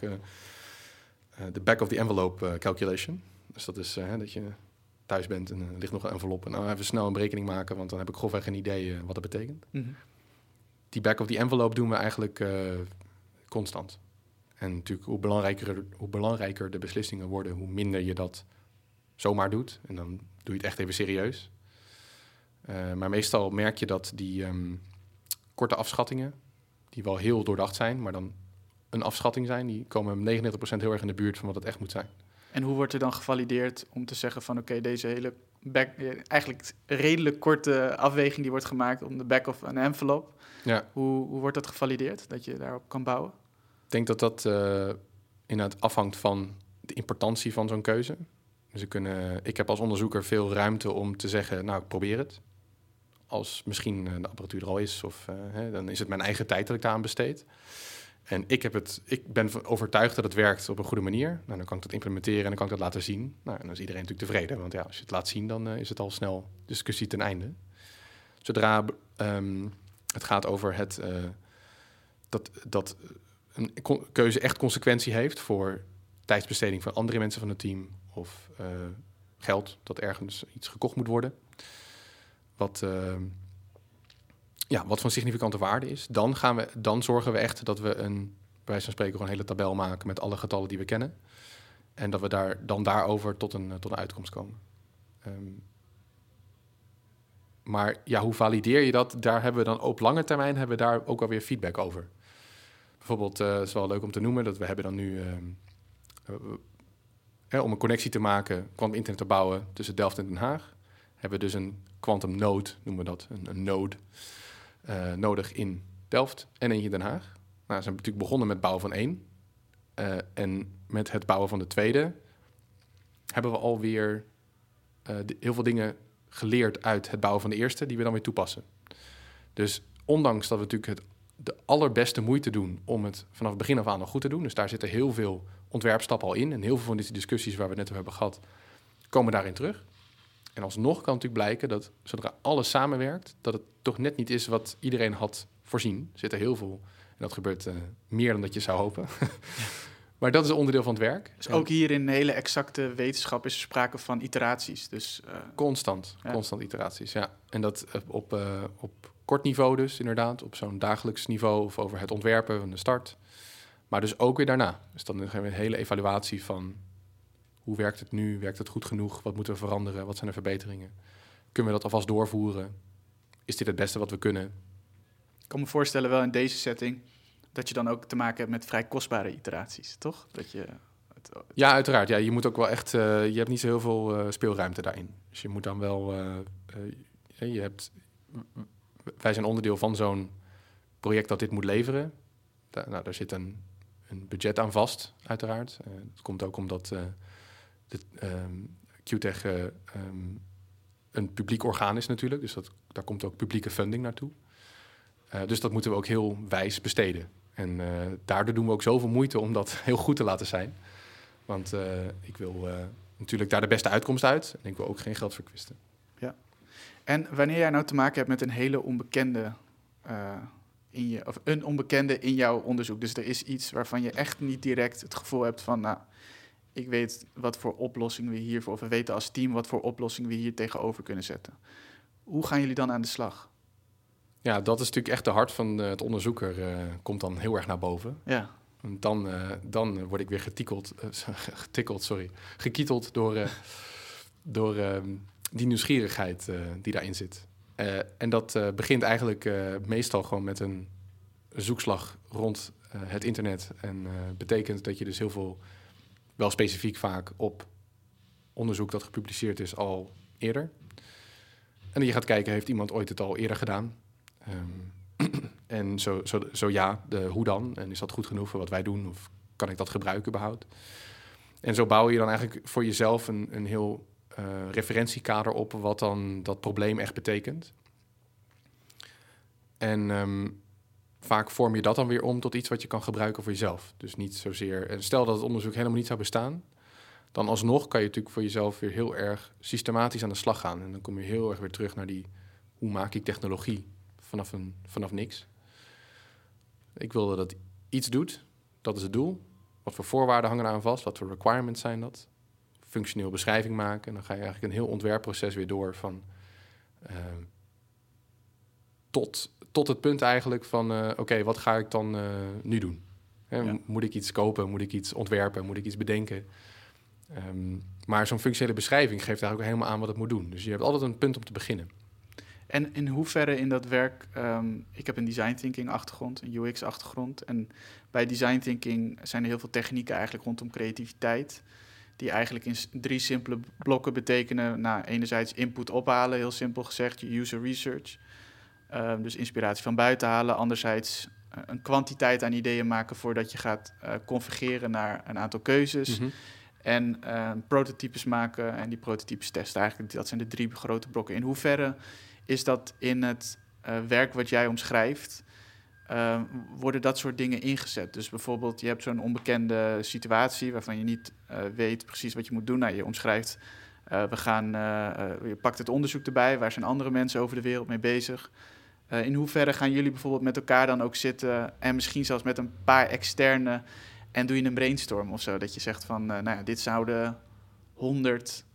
de back of the envelope calculation. Dus dat is dat je thuis bent en er ligt nog een envelop. En nou even snel een berekening maken, want dan heb ik grofweg een idee wat dat betekent. Mm die back of the envelope doen we eigenlijk constant. En natuurlijk, hoe belangrijker, hoe belangrijker de beslissingen worden, hoe minder je dat zomaar doet. En dan doe je het echt even serieus. Uh, maar meestal merk je dat die um, korte afschattingen, die wel heel doordacht zijn, maar dan een afschatting zijn, die komen 99% heel erg in de buurt van wat het echt moet zijn. En hoe wordt er dan gevalideerd om te zeggen van oké, deze hele back, eigenlijk redelijk korte afweging die wordt gemaakt om de back of een envelope, ja. Hoe, hoe wordt dat gevalideerd, dat je daarop kan bouwen? Denk dat dat uh, inderdaad afhangt van de importantie van zo'n keuze. Dus ik, kunnen, ik heb als onderzoeker veel ruimte om te zeggen, nou, ik probeer het. Als misschien eh, de apparatuur er al is, of, hè, dan is het mijn eigen tijd dat ik daaraan besteed. En ik, heb het, ik ben overtuigd dat het werkt op een goede manier. Nou, dan kan ik dat implementeren en dan kan ik dat laten zien. Nou, dan is iedereen natuurlijk tevreden. Want ja, als je het laat zien, dan is het al snel discussie ten einde. Zodra um, het gaat over het, dat, dat een keuze echt consequentie heeft voor tijdsbesteding van andere mensen van het team of uh, geld dat ergens iets gekocht moet worden. Wat, uh, ja, wat van significante waarde is. Dan, gaan we, dan zorgen we echt dat we een, bij wijze van spreken, gewoon een hele tabel maken met alle getallen die we kennen. En dat we daar, dan daarover tot een, tot een uitkomst komen. Um, maar ja, hoe valideer je dat? Daar hebben we dan op lange termijn hebben we daar ook alweer feedback over. Bijvoorbeeld, uh, is wel leuk om te noemen, dat we hebben dan nu... Uh, om een connectie te maken, quantum internet te bouwen tussen Delft en Den Haag... hebben we dus een quantum node, noemen we dat, een, een node, uh, nodig in Delft en eentje in Den Haag. Nou, we zijn natuurlijk begonnen met bouwen van één. en met het bouwen van de tweede hebben we alweer heel veel dingen geleerd uit het bouwen van de eerste, die we dan weer toepassen. Dus ondanks dat we natuurlijk het, de allerbeste moeite doen om het vanaf het begin af aan nog goed te doen, dus daar zitten heel veel ontwerpstappen al in en heel veel van die discussies waar we net over hebben gehad, komen daarin terug. En alsnog kan natuurlijk blijken dat zodra alles samenwerkt, dat het toch net niet is wat iedereen had voorzien. Er zitten heel veel, en dat gebeurt uh, meer dan dat je zou hopen. *laughs* Maar dat is een onderdeel van het werk. Dus ook hier in hele exacte wetenschap is er sprake van iteraties. Dus, uh, constant, constant iteraties, ja. En dat op, uh, op kort niveau dus, inderdaad. Op zo'n dagelijks niveau of over het ontwerpen van de start. Maar dus ook weer daarna. Dus dan hebben we een hele evaluatie van... hoe werkt het nu? Werkt het goed genoeg? Wat moeten we veranderen? Wat zijn de verbeteringen? Kunnen we dat alvast doorvoeren? Is dit het beste wat we kunnen? Ik kan me voorstellen wel in deze setting dat je dan ook te maken hebt met vrij kostbare iteraties, toch? Dat je het, Ja, uiteraard. Ja, je moet ook wel echt. Uh, je hebt niet zo heel veel uh, speelruimte daarin. Dus je moet dan wel. Uh, je hebt. Wij zijn onderdeel van zo'n project dat dit moet leveren. Da nou, daar zit een, een budget aan vast, uiteraard. dat komt ook omdat um, QTech um, een publiek orgaan is natuurlijk. Dus dat, daar komt ook publieke funding naartoe. Uh, dus dat moeten we ook heel wijs besteden. En uh, daardoor doen we ook zoveel moeite om dat *laughs* heel goed te laten zijn. Want uh, ik wil uh, natuurlijk daar de beste uitkomst uit. En ik wil ook geen geld verkwisten. En wanneer jij nou te maken hebt met een hele onbekende in je, of een onbekende in jouw onderzoek. Dus er is iets waarvan je echt niet direct het gevoel hebt van, nou, ik weet wat voor oplossing we hiervoor, of we weten als team wat voor oplossing we hier tegenover kunnen zetten. Hoe gaan jullie dan aan de slag? Ja, dat is natuurlijk echt de hart van het onderzoeker, uh, komt dan heel erg naar boven. Ja. En dan, uh, dan word ik weer getikkeld, uh, *laughs* getikkeld, sorry, gekieteld door, door ehm, die nieuwsgierigheid die daarin zit. en dat begint eigenlijk meestal gewoon met een zoekslag rond het internet. En betekent dat je dus heel veel wel specifiek vaak op onderzoek dat gepubliceerd is al eerder. En je gaat kijken, heeft iemand ooit het al eerder gedaan? Ehm, *clears throat* en zo, zo, zo ja, de, hoe dan? En is dat goed genoeg voor wat wij doen? Of kan ik dat gebruiken überhaupt? En zo bouw je dan eigenlijk voor jezelf een, een heel referentiekader op wat dan dat probleem echt betekent. En ehm, vaak vorm je dat dan weer om tot iets wat je kan gebruiken voor jezelf. Dus niet zozeer. En stel dat het onderzoek helemaal niet zou bestaan, dan alsnog kan je natuurlijk voor jezelf weer heel erg systematisch aan de slag gaan. En dan kom je heel erg weer terug naar die hoe maak ik technologie vanaf, een, vanaf niks. Ik wilde dat iets doet, dat is het doel. Wat voor voorwaarden hangen aan vast? Wat voor requirements zijn dat? Functioneel beschrijving maken. En dan ga je eigenlijk een heel ontwerpproces weer door van ehm, tot, tot het punt eigenlijk van uh, oké, wat ga ik dan uh, nu doen? Hè, Moet ik iets kopen? Moet ik iets ontwerpen? Moet ik iets bedenken? Um, maar zo'n functionele beschrijving geeft eigenlijk helemaal aan wat het moet doen. Dus je hebt altijd een punt om te beginnen. En in hoeverre in dat werk, um, ik heb een design thinking achtergrond, een UX achtergrond. En bij design thinking zijn er heel veel technieken eigenlijk rondom creativiteit. Die eigenlijk in drie simpele blokken betekenen. Nou, enerzijds input ophalen, heel simpel gezegd, je user research. Um, dus inspiratie van buiten halen. Anderzijds uh, een kwantiteit aan ideeën maken voordat je gaat uh, convergeren naar een aantal keuzes. Mm -hmm. En uh, prototypes maken en die prototypes testen. Eigenlijk, dat zijn de drie grote blokken. In hoeverre is dat in het uh, werk wat jij omschrijft, uh, worden dat soort dingen ingezet? Dus bijvoorbeeld, je hebt zo'n onbekende situatie waarvan je niet uh, weet precies wat je moet doen. Nou, je omschrijft, we gaan, je pakt het onderzoek erbij, waar zijn andere mensen over de wereld mee bezig? in hoeverre gaan jullie bijvoorbeeld met elkaar dan ook zitten en misschien zelfs met een paar externe en doe je een brainstorm of zo? Dat je zegt van, nou ja, dit zouden 100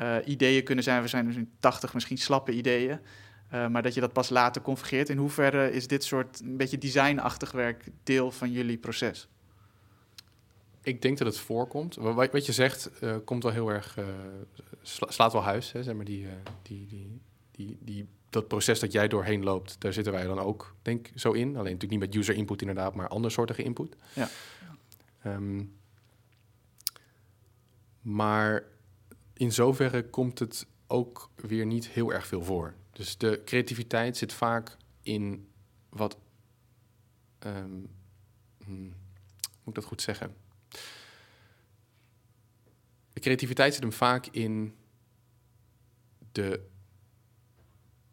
uh, ideeën kunnen zijn. We zijn dus in 80 misschien slappe ideeën. Uh, maar dat je dat pas later convergeert. In hoeverre is dit soort een beetje designachtig werk deel van jullie proces? Ik denk dat het voorkomt. Wat, wat je zegt uh, komt wel heel erg, sla, slaat wel huis. Hè, zeg maar die, die, die, die, die, dat proces dat jij doorheen loopt, daar zitten wij dan ook, denk zo in. Alleen natuurlijk niet met user input inderdaad, maar andersoortige input. Ja. Um, maar in zoverre komt het ook weer niet heel erg veel voor. Dus de creativiteit zit vaak in wat. Um, moet ik dat goed zeggen? De creativiteit zit hem vaak in de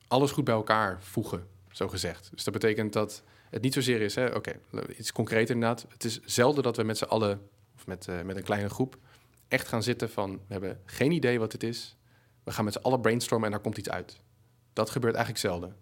alles goed bij elkaar voegen, zo gezegd. Dus dat betekent dat het niet zozeer is, oké, iets concreter inderdaad. Het is zelden dat we met z'n allen, of met, uh, met een kleine groep, echt gaan zitten van... we hebben geen idee wat dit is. We gaan met z'n allen brainstormen en daar komt iets uit. Dat gebeurt eigenlijk zelden.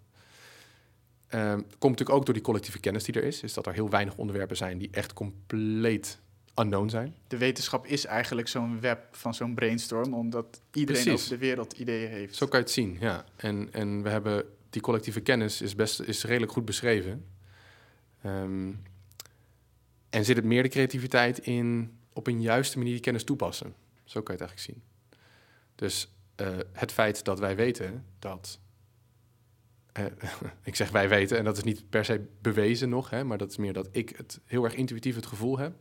Um, komt natuurlijk ook door die collectieve kennis die er is. Is dat er heel weinig onderwerpen zijn die echt compleet unknown zijn. De wetenschap is eigenlijk zo'n web van zo'n brainstorm... omdat iedereen Precies. over de wereld ideeën heeft. Zo kan je het zien, ja. En, en we hebben die collectieve kennis is, best, is redelijk goed beschreven. Um, en zit het meer de creativiteit in op een juiste manier die kennis toepassen. Zo kan je het eigenlijk zien. Dus uh, het feit dat wij weten dat. Uh, *laughs* ik zeg wij weten, en dat is niet per se bewezen nog, hè, maar dat is meer dat ik het heel erg intuïtief het gevoel heb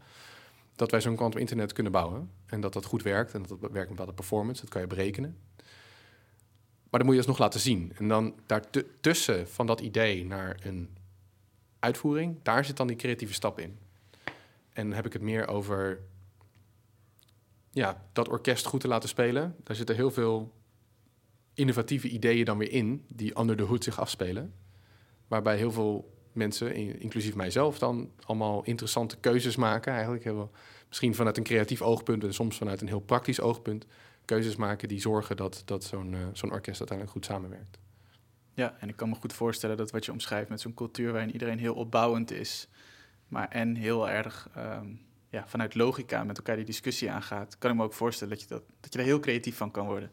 dat wij zo'n quantum internet kunnen bouwen. En dat dat goed werkt en dat dat werkt met bepaalde performance, dat kan je berekenen. Maar dan moet je alsnog laten zien. En dan daartussen van dat idee naar een uitvoering, daar zit dan die creatieve stap in. En dan heb ik het meer over ja, dat orkest goed te laten spelen. Daar zitten heel veel innovatieve ideeën dan weer in, die onder de hoed zich afspelen. Waarbij heel veel mensen, inclusief mijzelf, dan allemaal interessante keuzes maken. Eigenlijk hebben we misschien vanuit een creatief oogpunt en soms vanuit een heel praktisch oogpunt keuzes maken die zorgen dat, dat zo'n uh, zo'n orkest uiteindelijk goed samenwerkt. Ja, en ik kan me goed voorstellen dat wat je omschrijft met zo'n cultuur waarin iedereen heel opbouwend is, maar en heel erg um, ja, vanuit logica met elkaar die discussie aangaat, kan ik me ook voorstellen dat je, dat, dat je daar heel creatief van kan worden.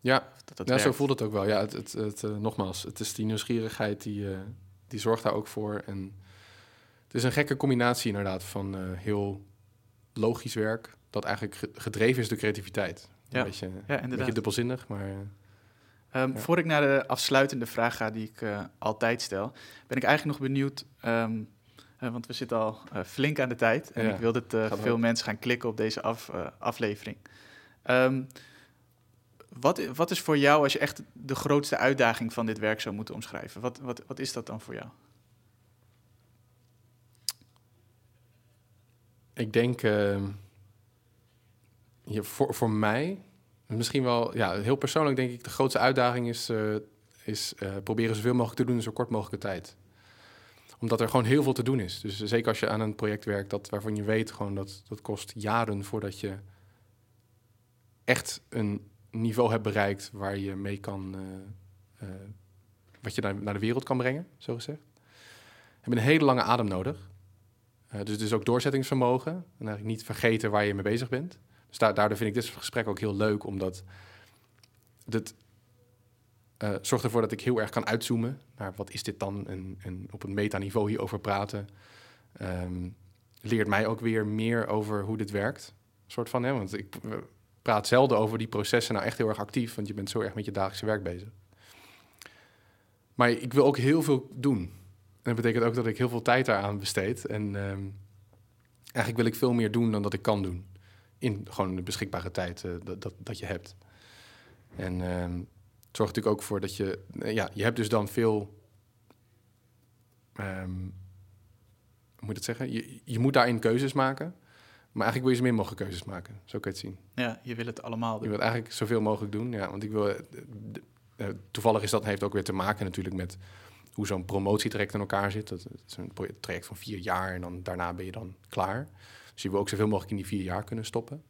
Ja, dat ja zo voelt het ook wel. Ja, het, het, het uh, nogmaals, het is die nieuwsgierigheid die, uh, die zorgt daar ook voor. En het is een gekke combinatie inderdaad van uh, heel logisch werk, dat eigenlijk gedreven is door creativiteit. Ja, een beetje, ja, inderdaad. Een beetje dubbelzinnig, maar... Um, ja. Voor ik naar de afsluitende vraag ga die ik altijd stel, ben ik eigenlijk nog benieuwd... Um, Uh, want we zitten al uh, flink aan de tijd. En Ja, ik wil dat uh, veel mensen gaan klikken op deze af, aflevering. Um, wat, wat is voor jou, als je echt de grootste uitdaging van dit werk zou moeten omschrijven? Wat, wat, wat is dat dan voor jou? Ik denk, ja, voor, voor mij, misschien wel, ja, heel persoonlijk denk ik, de grootste uitdaging is, uh, is uh, proberen zoveel mogelijk te doen in zo kort mogelijke tijd. Omdat er gewoon heel veel te doen is. Dus zeker als je aan een project werkt dat, waarvan je weet gewoon dat dat kost jaren voordat je echt een niveau hebt bereikt waar je mee kan, uh, wat je naar, naar de wereld kan brengen, zo gezegd. Je hebt een hele lange adem nodig. Uh, dus, dus ook doorzettingsvermogen. En eigenlijk niet vergeten waar je mee bezig bent. Dus da daardoor vind ik dit gesprek ook heel leuk, omdat uh, zorgt ervoor dat ik heel erg kan uitzoomen naar wat is dit dan en, op een metaniveau hierover praten. Um, leert mij ook weer meer over hoe dit werkt. Soort van, hè, want ik praat zelden over die processen nou echt heel erg actief, want je bent zo erg met je dagelijkse werk bezig. Maar ik wil ook heel veel doen. En dat betekent ook dat ik heel veel tijd daaraan besteed. En um, eigenlijk wil ik veel meer doen dan dat ik kan doen. In gewoon de beschikbare tijd uh, dat, dat, dat, je hebt. En um, het zorgt natuurlijk ook voor dat je... Uh, ja, je hebt dus dan veel... Um, hoe moet ik het zeggen? Je, je moet daarin keuzes maken. Maar eigenlijk wil je zo min mogelijk keuzes maken. Zo kan je het zien. Ja, je wil het allemaal doen. Je wilt eigenlijk zoveel mogelijk doen. Ja, want ik wil... Uh, toevallig is dat heeft ook weer te maken natuurlijk met hoe zo'n promotietraject in elkaar zit. Dat, dat is een traject van vier jaar en dan daarna ben je dan klaar. Dus je wil ook zoveel mogelijk in die vier jaar kunnen stoppen.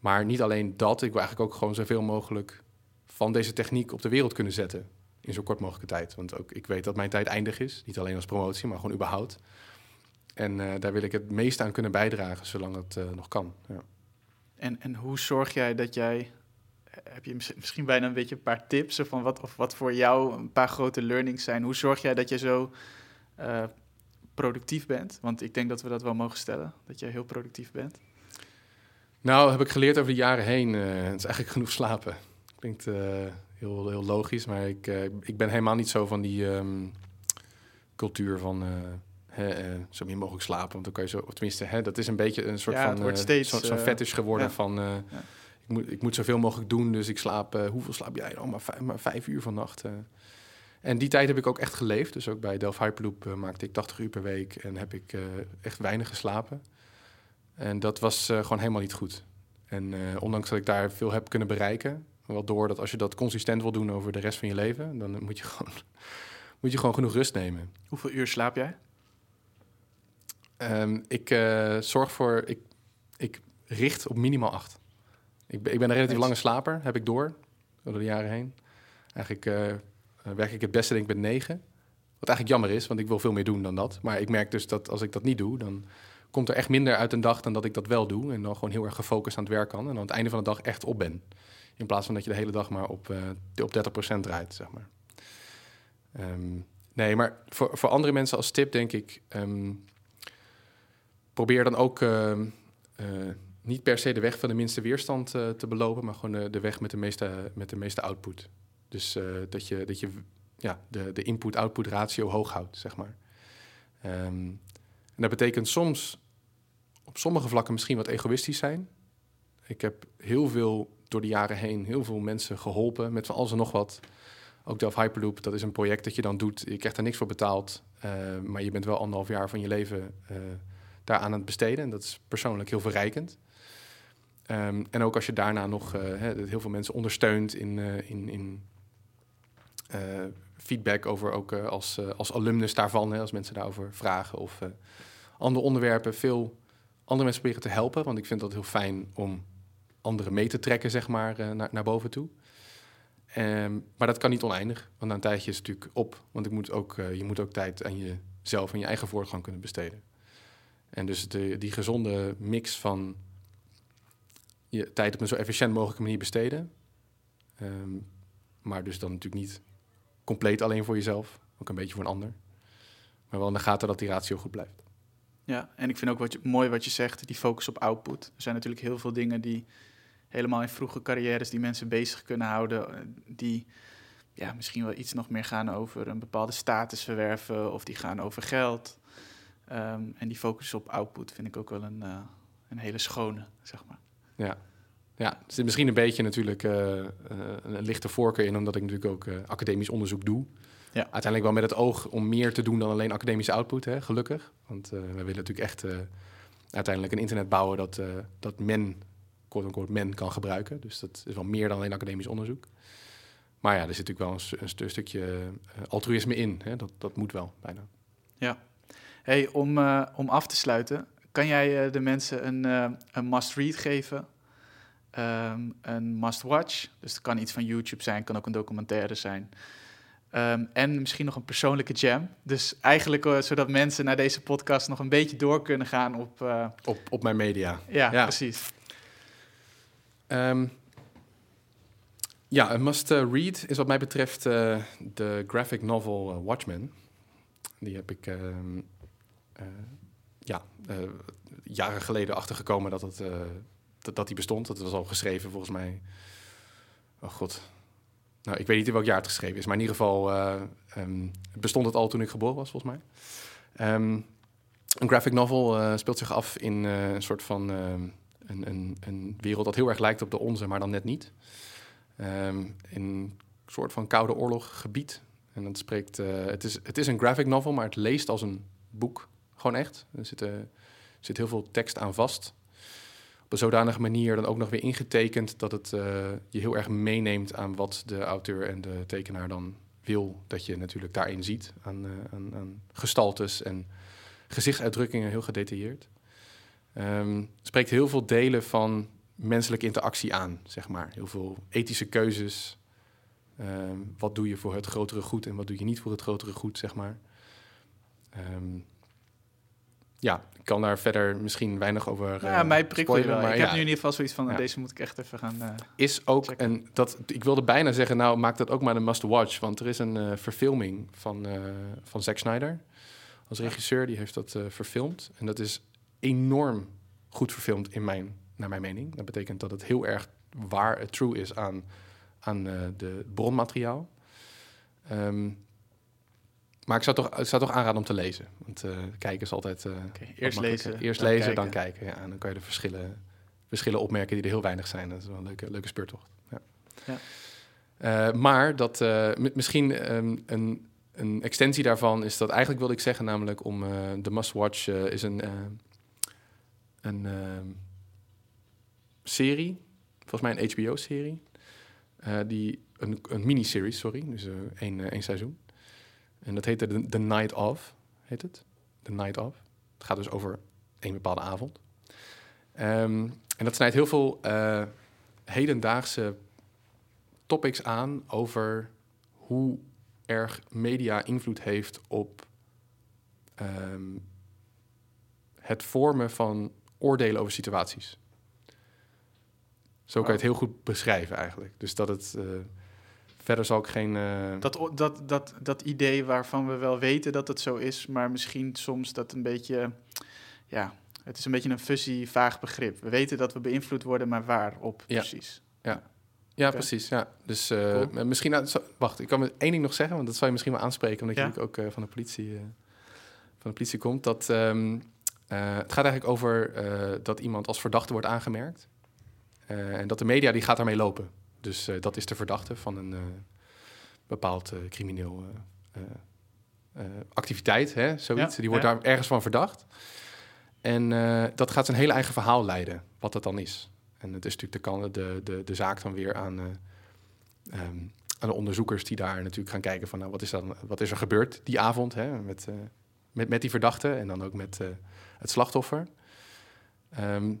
Maar niet alleen dat, ik wil eigenlijk ook gewoon zoveel mogelijk van deze techniek op de wereld kunnen zetten. In zo kort mogelijke tijd. Want ook ik weet dat mijn tijd eindig is. Niet alleen als promotie, maar gewoon überhaupt. En uh, daar wil ik het meest aan kunnen bijdragen, zolang het uh, nog kan. Ja. En, en hoe zorg jij dat jij heb je misschien bijna een beetje een paar tips van wat, of wat voor jou een paar grote learnings zijn? Hoe zorg jij dat je zo uh, productief bent? Want ik denk dat we dat wel mogen stellen, dat jij heel productief bent. Nou, heb ik geleerd over de jaren heen. Het is eigenlijk *laughs* genoeg slapen. Klinkt heel, heel logisch, maar ik, ik ben helemaal niet zo van die um, cultuur van zo min mogelijk slapen, want dan kan je zo, of tenminste, hè, dat is een beetje een soort ja, van uh, steeds, zo'n zo fetish geworden ja. van ja. ik, moet, ik moet zoveel mogelijk doen, dus ik slaap, hoeveel slaap jij? Oh, maar vijf, maar vijf uur vannacht. En die tijd heb ik ook echt geleefd, dus ook bij Delft Hyperloop maakte ik 80 uur per week en heb ik echt weinig geslapen. En dat was gewoon helemaal niet goed. En ondanks dat ik daar veel heb kunnen bereiken, wel door dat als je dat consistent wil doen over de rest van je leven, dan moet je gewoon, *laughs* moet je gewoon genoeg rust nemen. Hoeveel uur slaap jij? Um, ik uh, zorg voor, ik, ik richt op minimaal acht. Ik ben, ik ben een relatief lange slaper, heb ik door, door de jaren heen. Eigenlijk uh, werk ik het beste denk ik met negen. Wat eigenlijk jammer is, want ik wil veel meer doen dan dat. Maar ik merk dus dat als ik dat niet doe, dan komt er echt minder uit een dag dan dat ik dat wel doe. En dan gewoon heel erg gefocust aan het werk kan. En dan aan het einde van de dag echt op ben. In plaats van dat je de hele dag maar op, uh, op 30% draait, zeg maar. Um, nee, maar voor, voor andere mensen als tip denk ik... Um, probeer dan ook uh, uh, niet per se de weg van de minste weerstand uh, te belopen, maar gewoon de, weg met de meeste, met de meeste output. Dus dat je, dat je ja, de, de input-output ratio hoog houdt, zeg maar. Um, en dat betekent soms op sommige vlakken misschien wat egoïstisch zijn. Ik heb heel veel door de jaren heen heel veel mensen geholpen met van alles en nog wat. Ook Delft Hyperloop, dat is een project dat je dan doet. Je krijgt er niks voor betaald, maar je bent wel anderhalf jaar van je leven daar aan het besteden. En dat is persoonlijk heel verrijkend. Um, en ook als je daarna nog uh, heel veel mensen ondersteunt in, uh, in, in uh, feedback over ook als, als alumnus daarvan, als mensen daarover vragen of andere onderwerpen, veel andere mensen proberen te helpen. Want ik vind dat heel fijn om anderen mee te trekken, zeg maar, naar, naar boven toe. Um, maar dat kan niet oneindig, want na een tijdje is natuurlijk op. Want ik moet ook, je moet ook tijd aan jezelf en je eigen voortgang kunnen besteden. En dus de, die gezonde mix van je tijd op een zo efficiënt mogelijke manier besteden. Um, maar dus dan natuurlijk niet compleet alleen voor jezelf, ook een beetje voor een ander. Maar wel in de gaten dat die ratio goed blijft. Ja, en ik vind ook wat je, mooi wat je zegt, die focus op output. Er zijn natuurlijk heel veel dingen die helemaal in vroege carrières die mensen bezig kunnen houden, die ja, misschien wel iets nog meer gaan over een bepaalde status verwerven of die gaan over geld. Ehm, en die focus op output vind ik ook wel een, eh, een hele schone, zeg maar. Ja. Ja, er zit misschien een beetje natuurlijk eh, eh, een lichte voorkeur in, omdat ik natuurlijk ook academisch onderzoek doe. Ja. Uiteindelijk wel met het oog om meer te doen dan alleen academische output, hè, gelukkig. Want we willen natuurlijk echt uiteindelijk een internet bouwen dat, dat men, quote-unquote, men kan gebruiken. Dus dat is wel meer dan alleen academisch onderzoek. Maar ja, er zit natuurlijk wel een, een stu- stukje altruïsme in. Hè? Dat, dat moet wel, bijna. Hey, om, eh, om af te sluiten, kan jij eh, de mensen een, eh, een must-read geven? Ehm, een must-watch. Dus het kan iets van YouTube zijn, kan ook een documentaire zijn. Ehm, en misschien nog een persoonlijke jam. Dus eigenlijk zodat mensen naar deze podcast nog een beetje door kunnen gaan op... Op, op mijn media. ja, Ja. precies. Ehm, ja, een must-read is wat mij betreft de graphic novel Watchmen. Die heb ik ja, eh, jaren geleden achtergekomen dat, het, eh, dat, dat die bestond. Dat was al geschreven volgens mij. Oh god. Nou, ik weet niet in welk jaar het geschreven is, maar in ieder geval eh, ehm, bestond het al toen ik geboren was, volgens mij. Ehm, een graphic novel eh, speelt zich af in eh, een soort van een, een, een wereld dat heel erg lijkt op de onze, maar dan net niet. Ehm, in een soort van koude oorlog gebied. En dat spreekt, eh, het, is, het is een graphic novel, maar het leest als een boek. Gewoon echt. Er zit, zit heel veel tekst aan vast. Op een zodanige manier dan ook nog weer ingetekend dat het eh, je heel erg meeneemt aan wat de auteur en de tekenaar dan wil dat je natuurlijk daarin ziet. Aan, eh, aan, gestaltes en gezichtsuitdrukkingen, heel gedetailleerd. Ehm, spreekt heel veel delen van menselijke interactie aan, zeg maar. Heel veel ethische keuzes. Ehm, wat doe je voor het grotere goed en wat doe je niet voor het grotere goed, zeg maar. Ehm, ja, ik kan daar verder misschien weinig over. ja, eh, mij spoilen, wel. maar ik heb nu in ieder geval zoiets van, Ja. deze moet ik echt even gaan... eh, is ook checken. een dat ik wilde bijna zeggen, nou maak dat ook maar een must-watch, want er is een eh, verfilming van, van Zack Snyder als regisseur, die heeft dat verfilmd en dat is enorm goed verfilmd in mijn, naar mijn mening. Dat betekent dat het heel erg waar, true is aan, aan de bronmateriaal. Ehm, maar ik zou, toch, ik zou toch aanraden om te lezen. Want eh, kijken is altijd. Oké, wat eerst lezen, Eerst dan lezen, kijken. dan kijken. Ja, en dan kan je de verschillen, verschillen opmerken die er heel weinig zijn. Dat is wel een leuke, leuke speurtocht. Ja. Ja. Eh, maar dat mi- misschien ehm, een, een extensie daarvan is dat eigenlijk wilde ik zeggen, namelijk om de must-watch eh, is een, een ehm, serie, volgens mij een HBO-serie, die een, een miniserie, sorry, dus één, één seizoen. En dat heette The, The Night Of, heet het. The Night Of. Het gaat dus over één bepaalde avond. Ehm, en dat snijdt heel veel eh, hedendaagse topics aan over hoe erg media invloed heeft op ehm, het vormen van oordelen over situaties. Zo kan je het heel goed beschrijven eigenlijk. Dus dat het... eh, verder zal ik geen... eh, Dat, dat, dat, dat idee waarvan we wel weten dat het zo is, maar misschien soms dat een beetje, ja, het is een beetje een fuzzy, vaag begrip. We weten dat we beïnvloed worden, maar waarop Ja. precies? Ja, Oké. precies. Ja. Dus eh, Cool. misschien... nou, zo- wacht, ik kan me één ding nog zeggen, want dat zal je misschien wel aanspreken, omdat Ja? je natuurlijk ook eh, van, de politie, van de politie komt. Dat, ehm, eh, het gaat eigenlijk over dat iemand als verdachte wordt aangemerkt. En dat de media die gaat daarmee lopen. Dus eh, dat is de verdachte van een eh, bepaald eh, crimineel activiteit, hè, zoiets. Ja, die wordt ja. daar ergens van verdacht. En dat gaat zijn hele eigen verhaal leiden, wat dat dan is. En het is natuurlijk de, de, de, de zaak dan weer aan, eh, ehm, aan de onderzoekers die daar natuurlijk gaan kijken van nou, wat, is dan, wat is er gebeurd die avond hè, met, met, met die verdachte en dan ook met het slachtoffer. Ehm,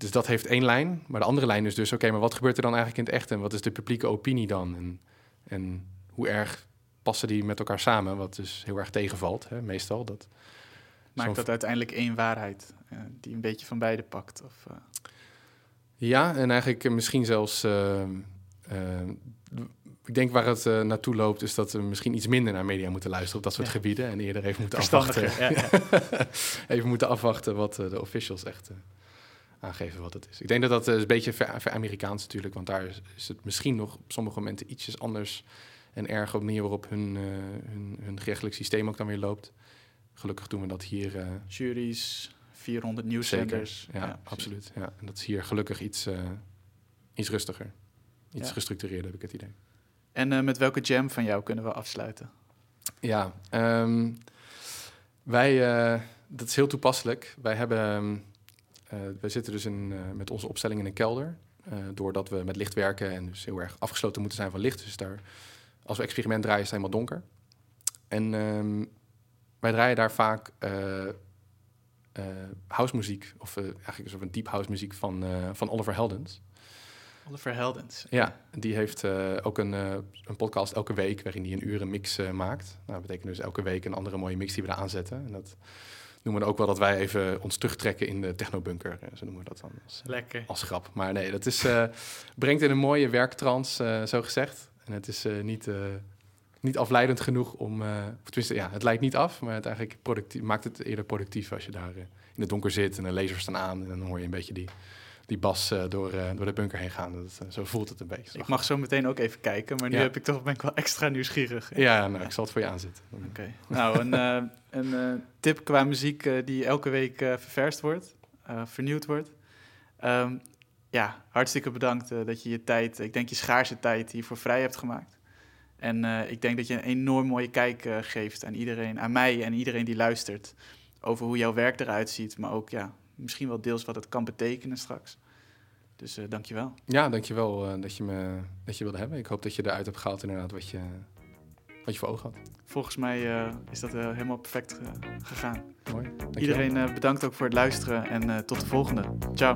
dus dat heeft één lijn. Maar de andere lijn is dus, oké, maar wat gebeurt er dan eigenlijk in het echt? En wat is de publieke opinie dan? En, en hoe erg passen die met elkaar samen? Wat dus heel erg tegenvalt, hè, meestal. Dat, Maakt dat uiteindelijk één waarheid eh, die een beetje van beide pakt? Of, eh, Ja, en eigenlijk misschien zelfs. eh, ik denk waar het naartoe loopt, is dat we misschien iets minder naar media moeten luisteren op dat soort Ja. gebieden. En eerder even moeten afwachten. Ja, ja. *laughs* even moeten afwachten wat de officials echt aangeven wat het is. Ik denk dat dat eh, is een beetje ver, ver Amerikaans natuurlijk, want daar is, is het misschien nog op sommige momenten ietsjes anders en erger op de manier waarop hun, eh, hun, hun gerechtelijk systeem ook dan weer loopt. gelukkig doen we dat hier. eh, Juries, 400 zeker. nieuwszenders. Ja, precies. absoluut. Ja. En dat is hier gelukkig iets, iets rustiger. Iets Ja. gestructureerder, heb ik het idee. En met welke jam van jou kunnen we afsluiten? Ja, ehm, wij, dat is heel toepasselijk. Wij hebben, eh, wij zitten dus in, eh, met onze opstelling in een kelder. eh, doordat we met licht werken en dus heel erg afgesloten moeten zijn van licht. Dus daar, als we experiment draaien, is het helemaal donker. En ehm, wij draaien daar vaak eh eh, house muziek, of eigenlijk een soort van deep house muziek van, van Oliver Heldens. Oliver Heldens. Ja, die heeft ook een, een podcast elke week waarin hij een uur een mix maakt. Nou, dat betekent dus elke week een andere mooie mix die we daar aanzetten. En dat noemen we ook wel dat wij even ons terugtrekken in de technobunker. eh, zo noemen we dat dan als, Lekker. als grap. Maar nee, dat is, eh, brengt in een mooie werktrance, eh, zo gezegd. En het is eh, niet, eh, niet afleidend genoeg om... eh, tenminste, ja, het lijkt niet af, maar het eigenlijk productief, maakt het eerder productief als je daar eh, in het donker zit en de lasers staan aan. En dan hoor je een beetje die, die bas eh, door, eh, door de bunker heen gaan. Dat, eh, zo voelt het een beetje. Ik mag zo meteen ook even kijken, maar nu Ja. heb ik toch, ben ik wel extra nieuwsgierig. Ja, nou, ik zal het voor je aanzetten. Oké. Nou, een, een tip qua muziek die elke week ververst wordt, vernieuwd wordt. Ehm, ja, hartstikke bedankt dat je je tijd, ik denk je schaarse tijd hiervoor vrij hebt gemaakt. En ik denk dat je een enorm mooie kijk geeft aan iedereen, aan mij en iedereen die luistert, over hoe jouw werk eruit ziet, maar ook ja, misschien wel deels wat het kan betekenen straks. Dus eh dankjewel. Ja, dankjewel uh, dat, je me, dat je wilde hebben. Ik hoop dat je eruit hebt gehaald inderdaad wat je, wat je voor ogen had. Volgens mij uh, is dat helemaal perfect gegaan. Mooi. Dankjewel. Iedereen bedankt ook voor het luisteren en tot de volgende. Ciao.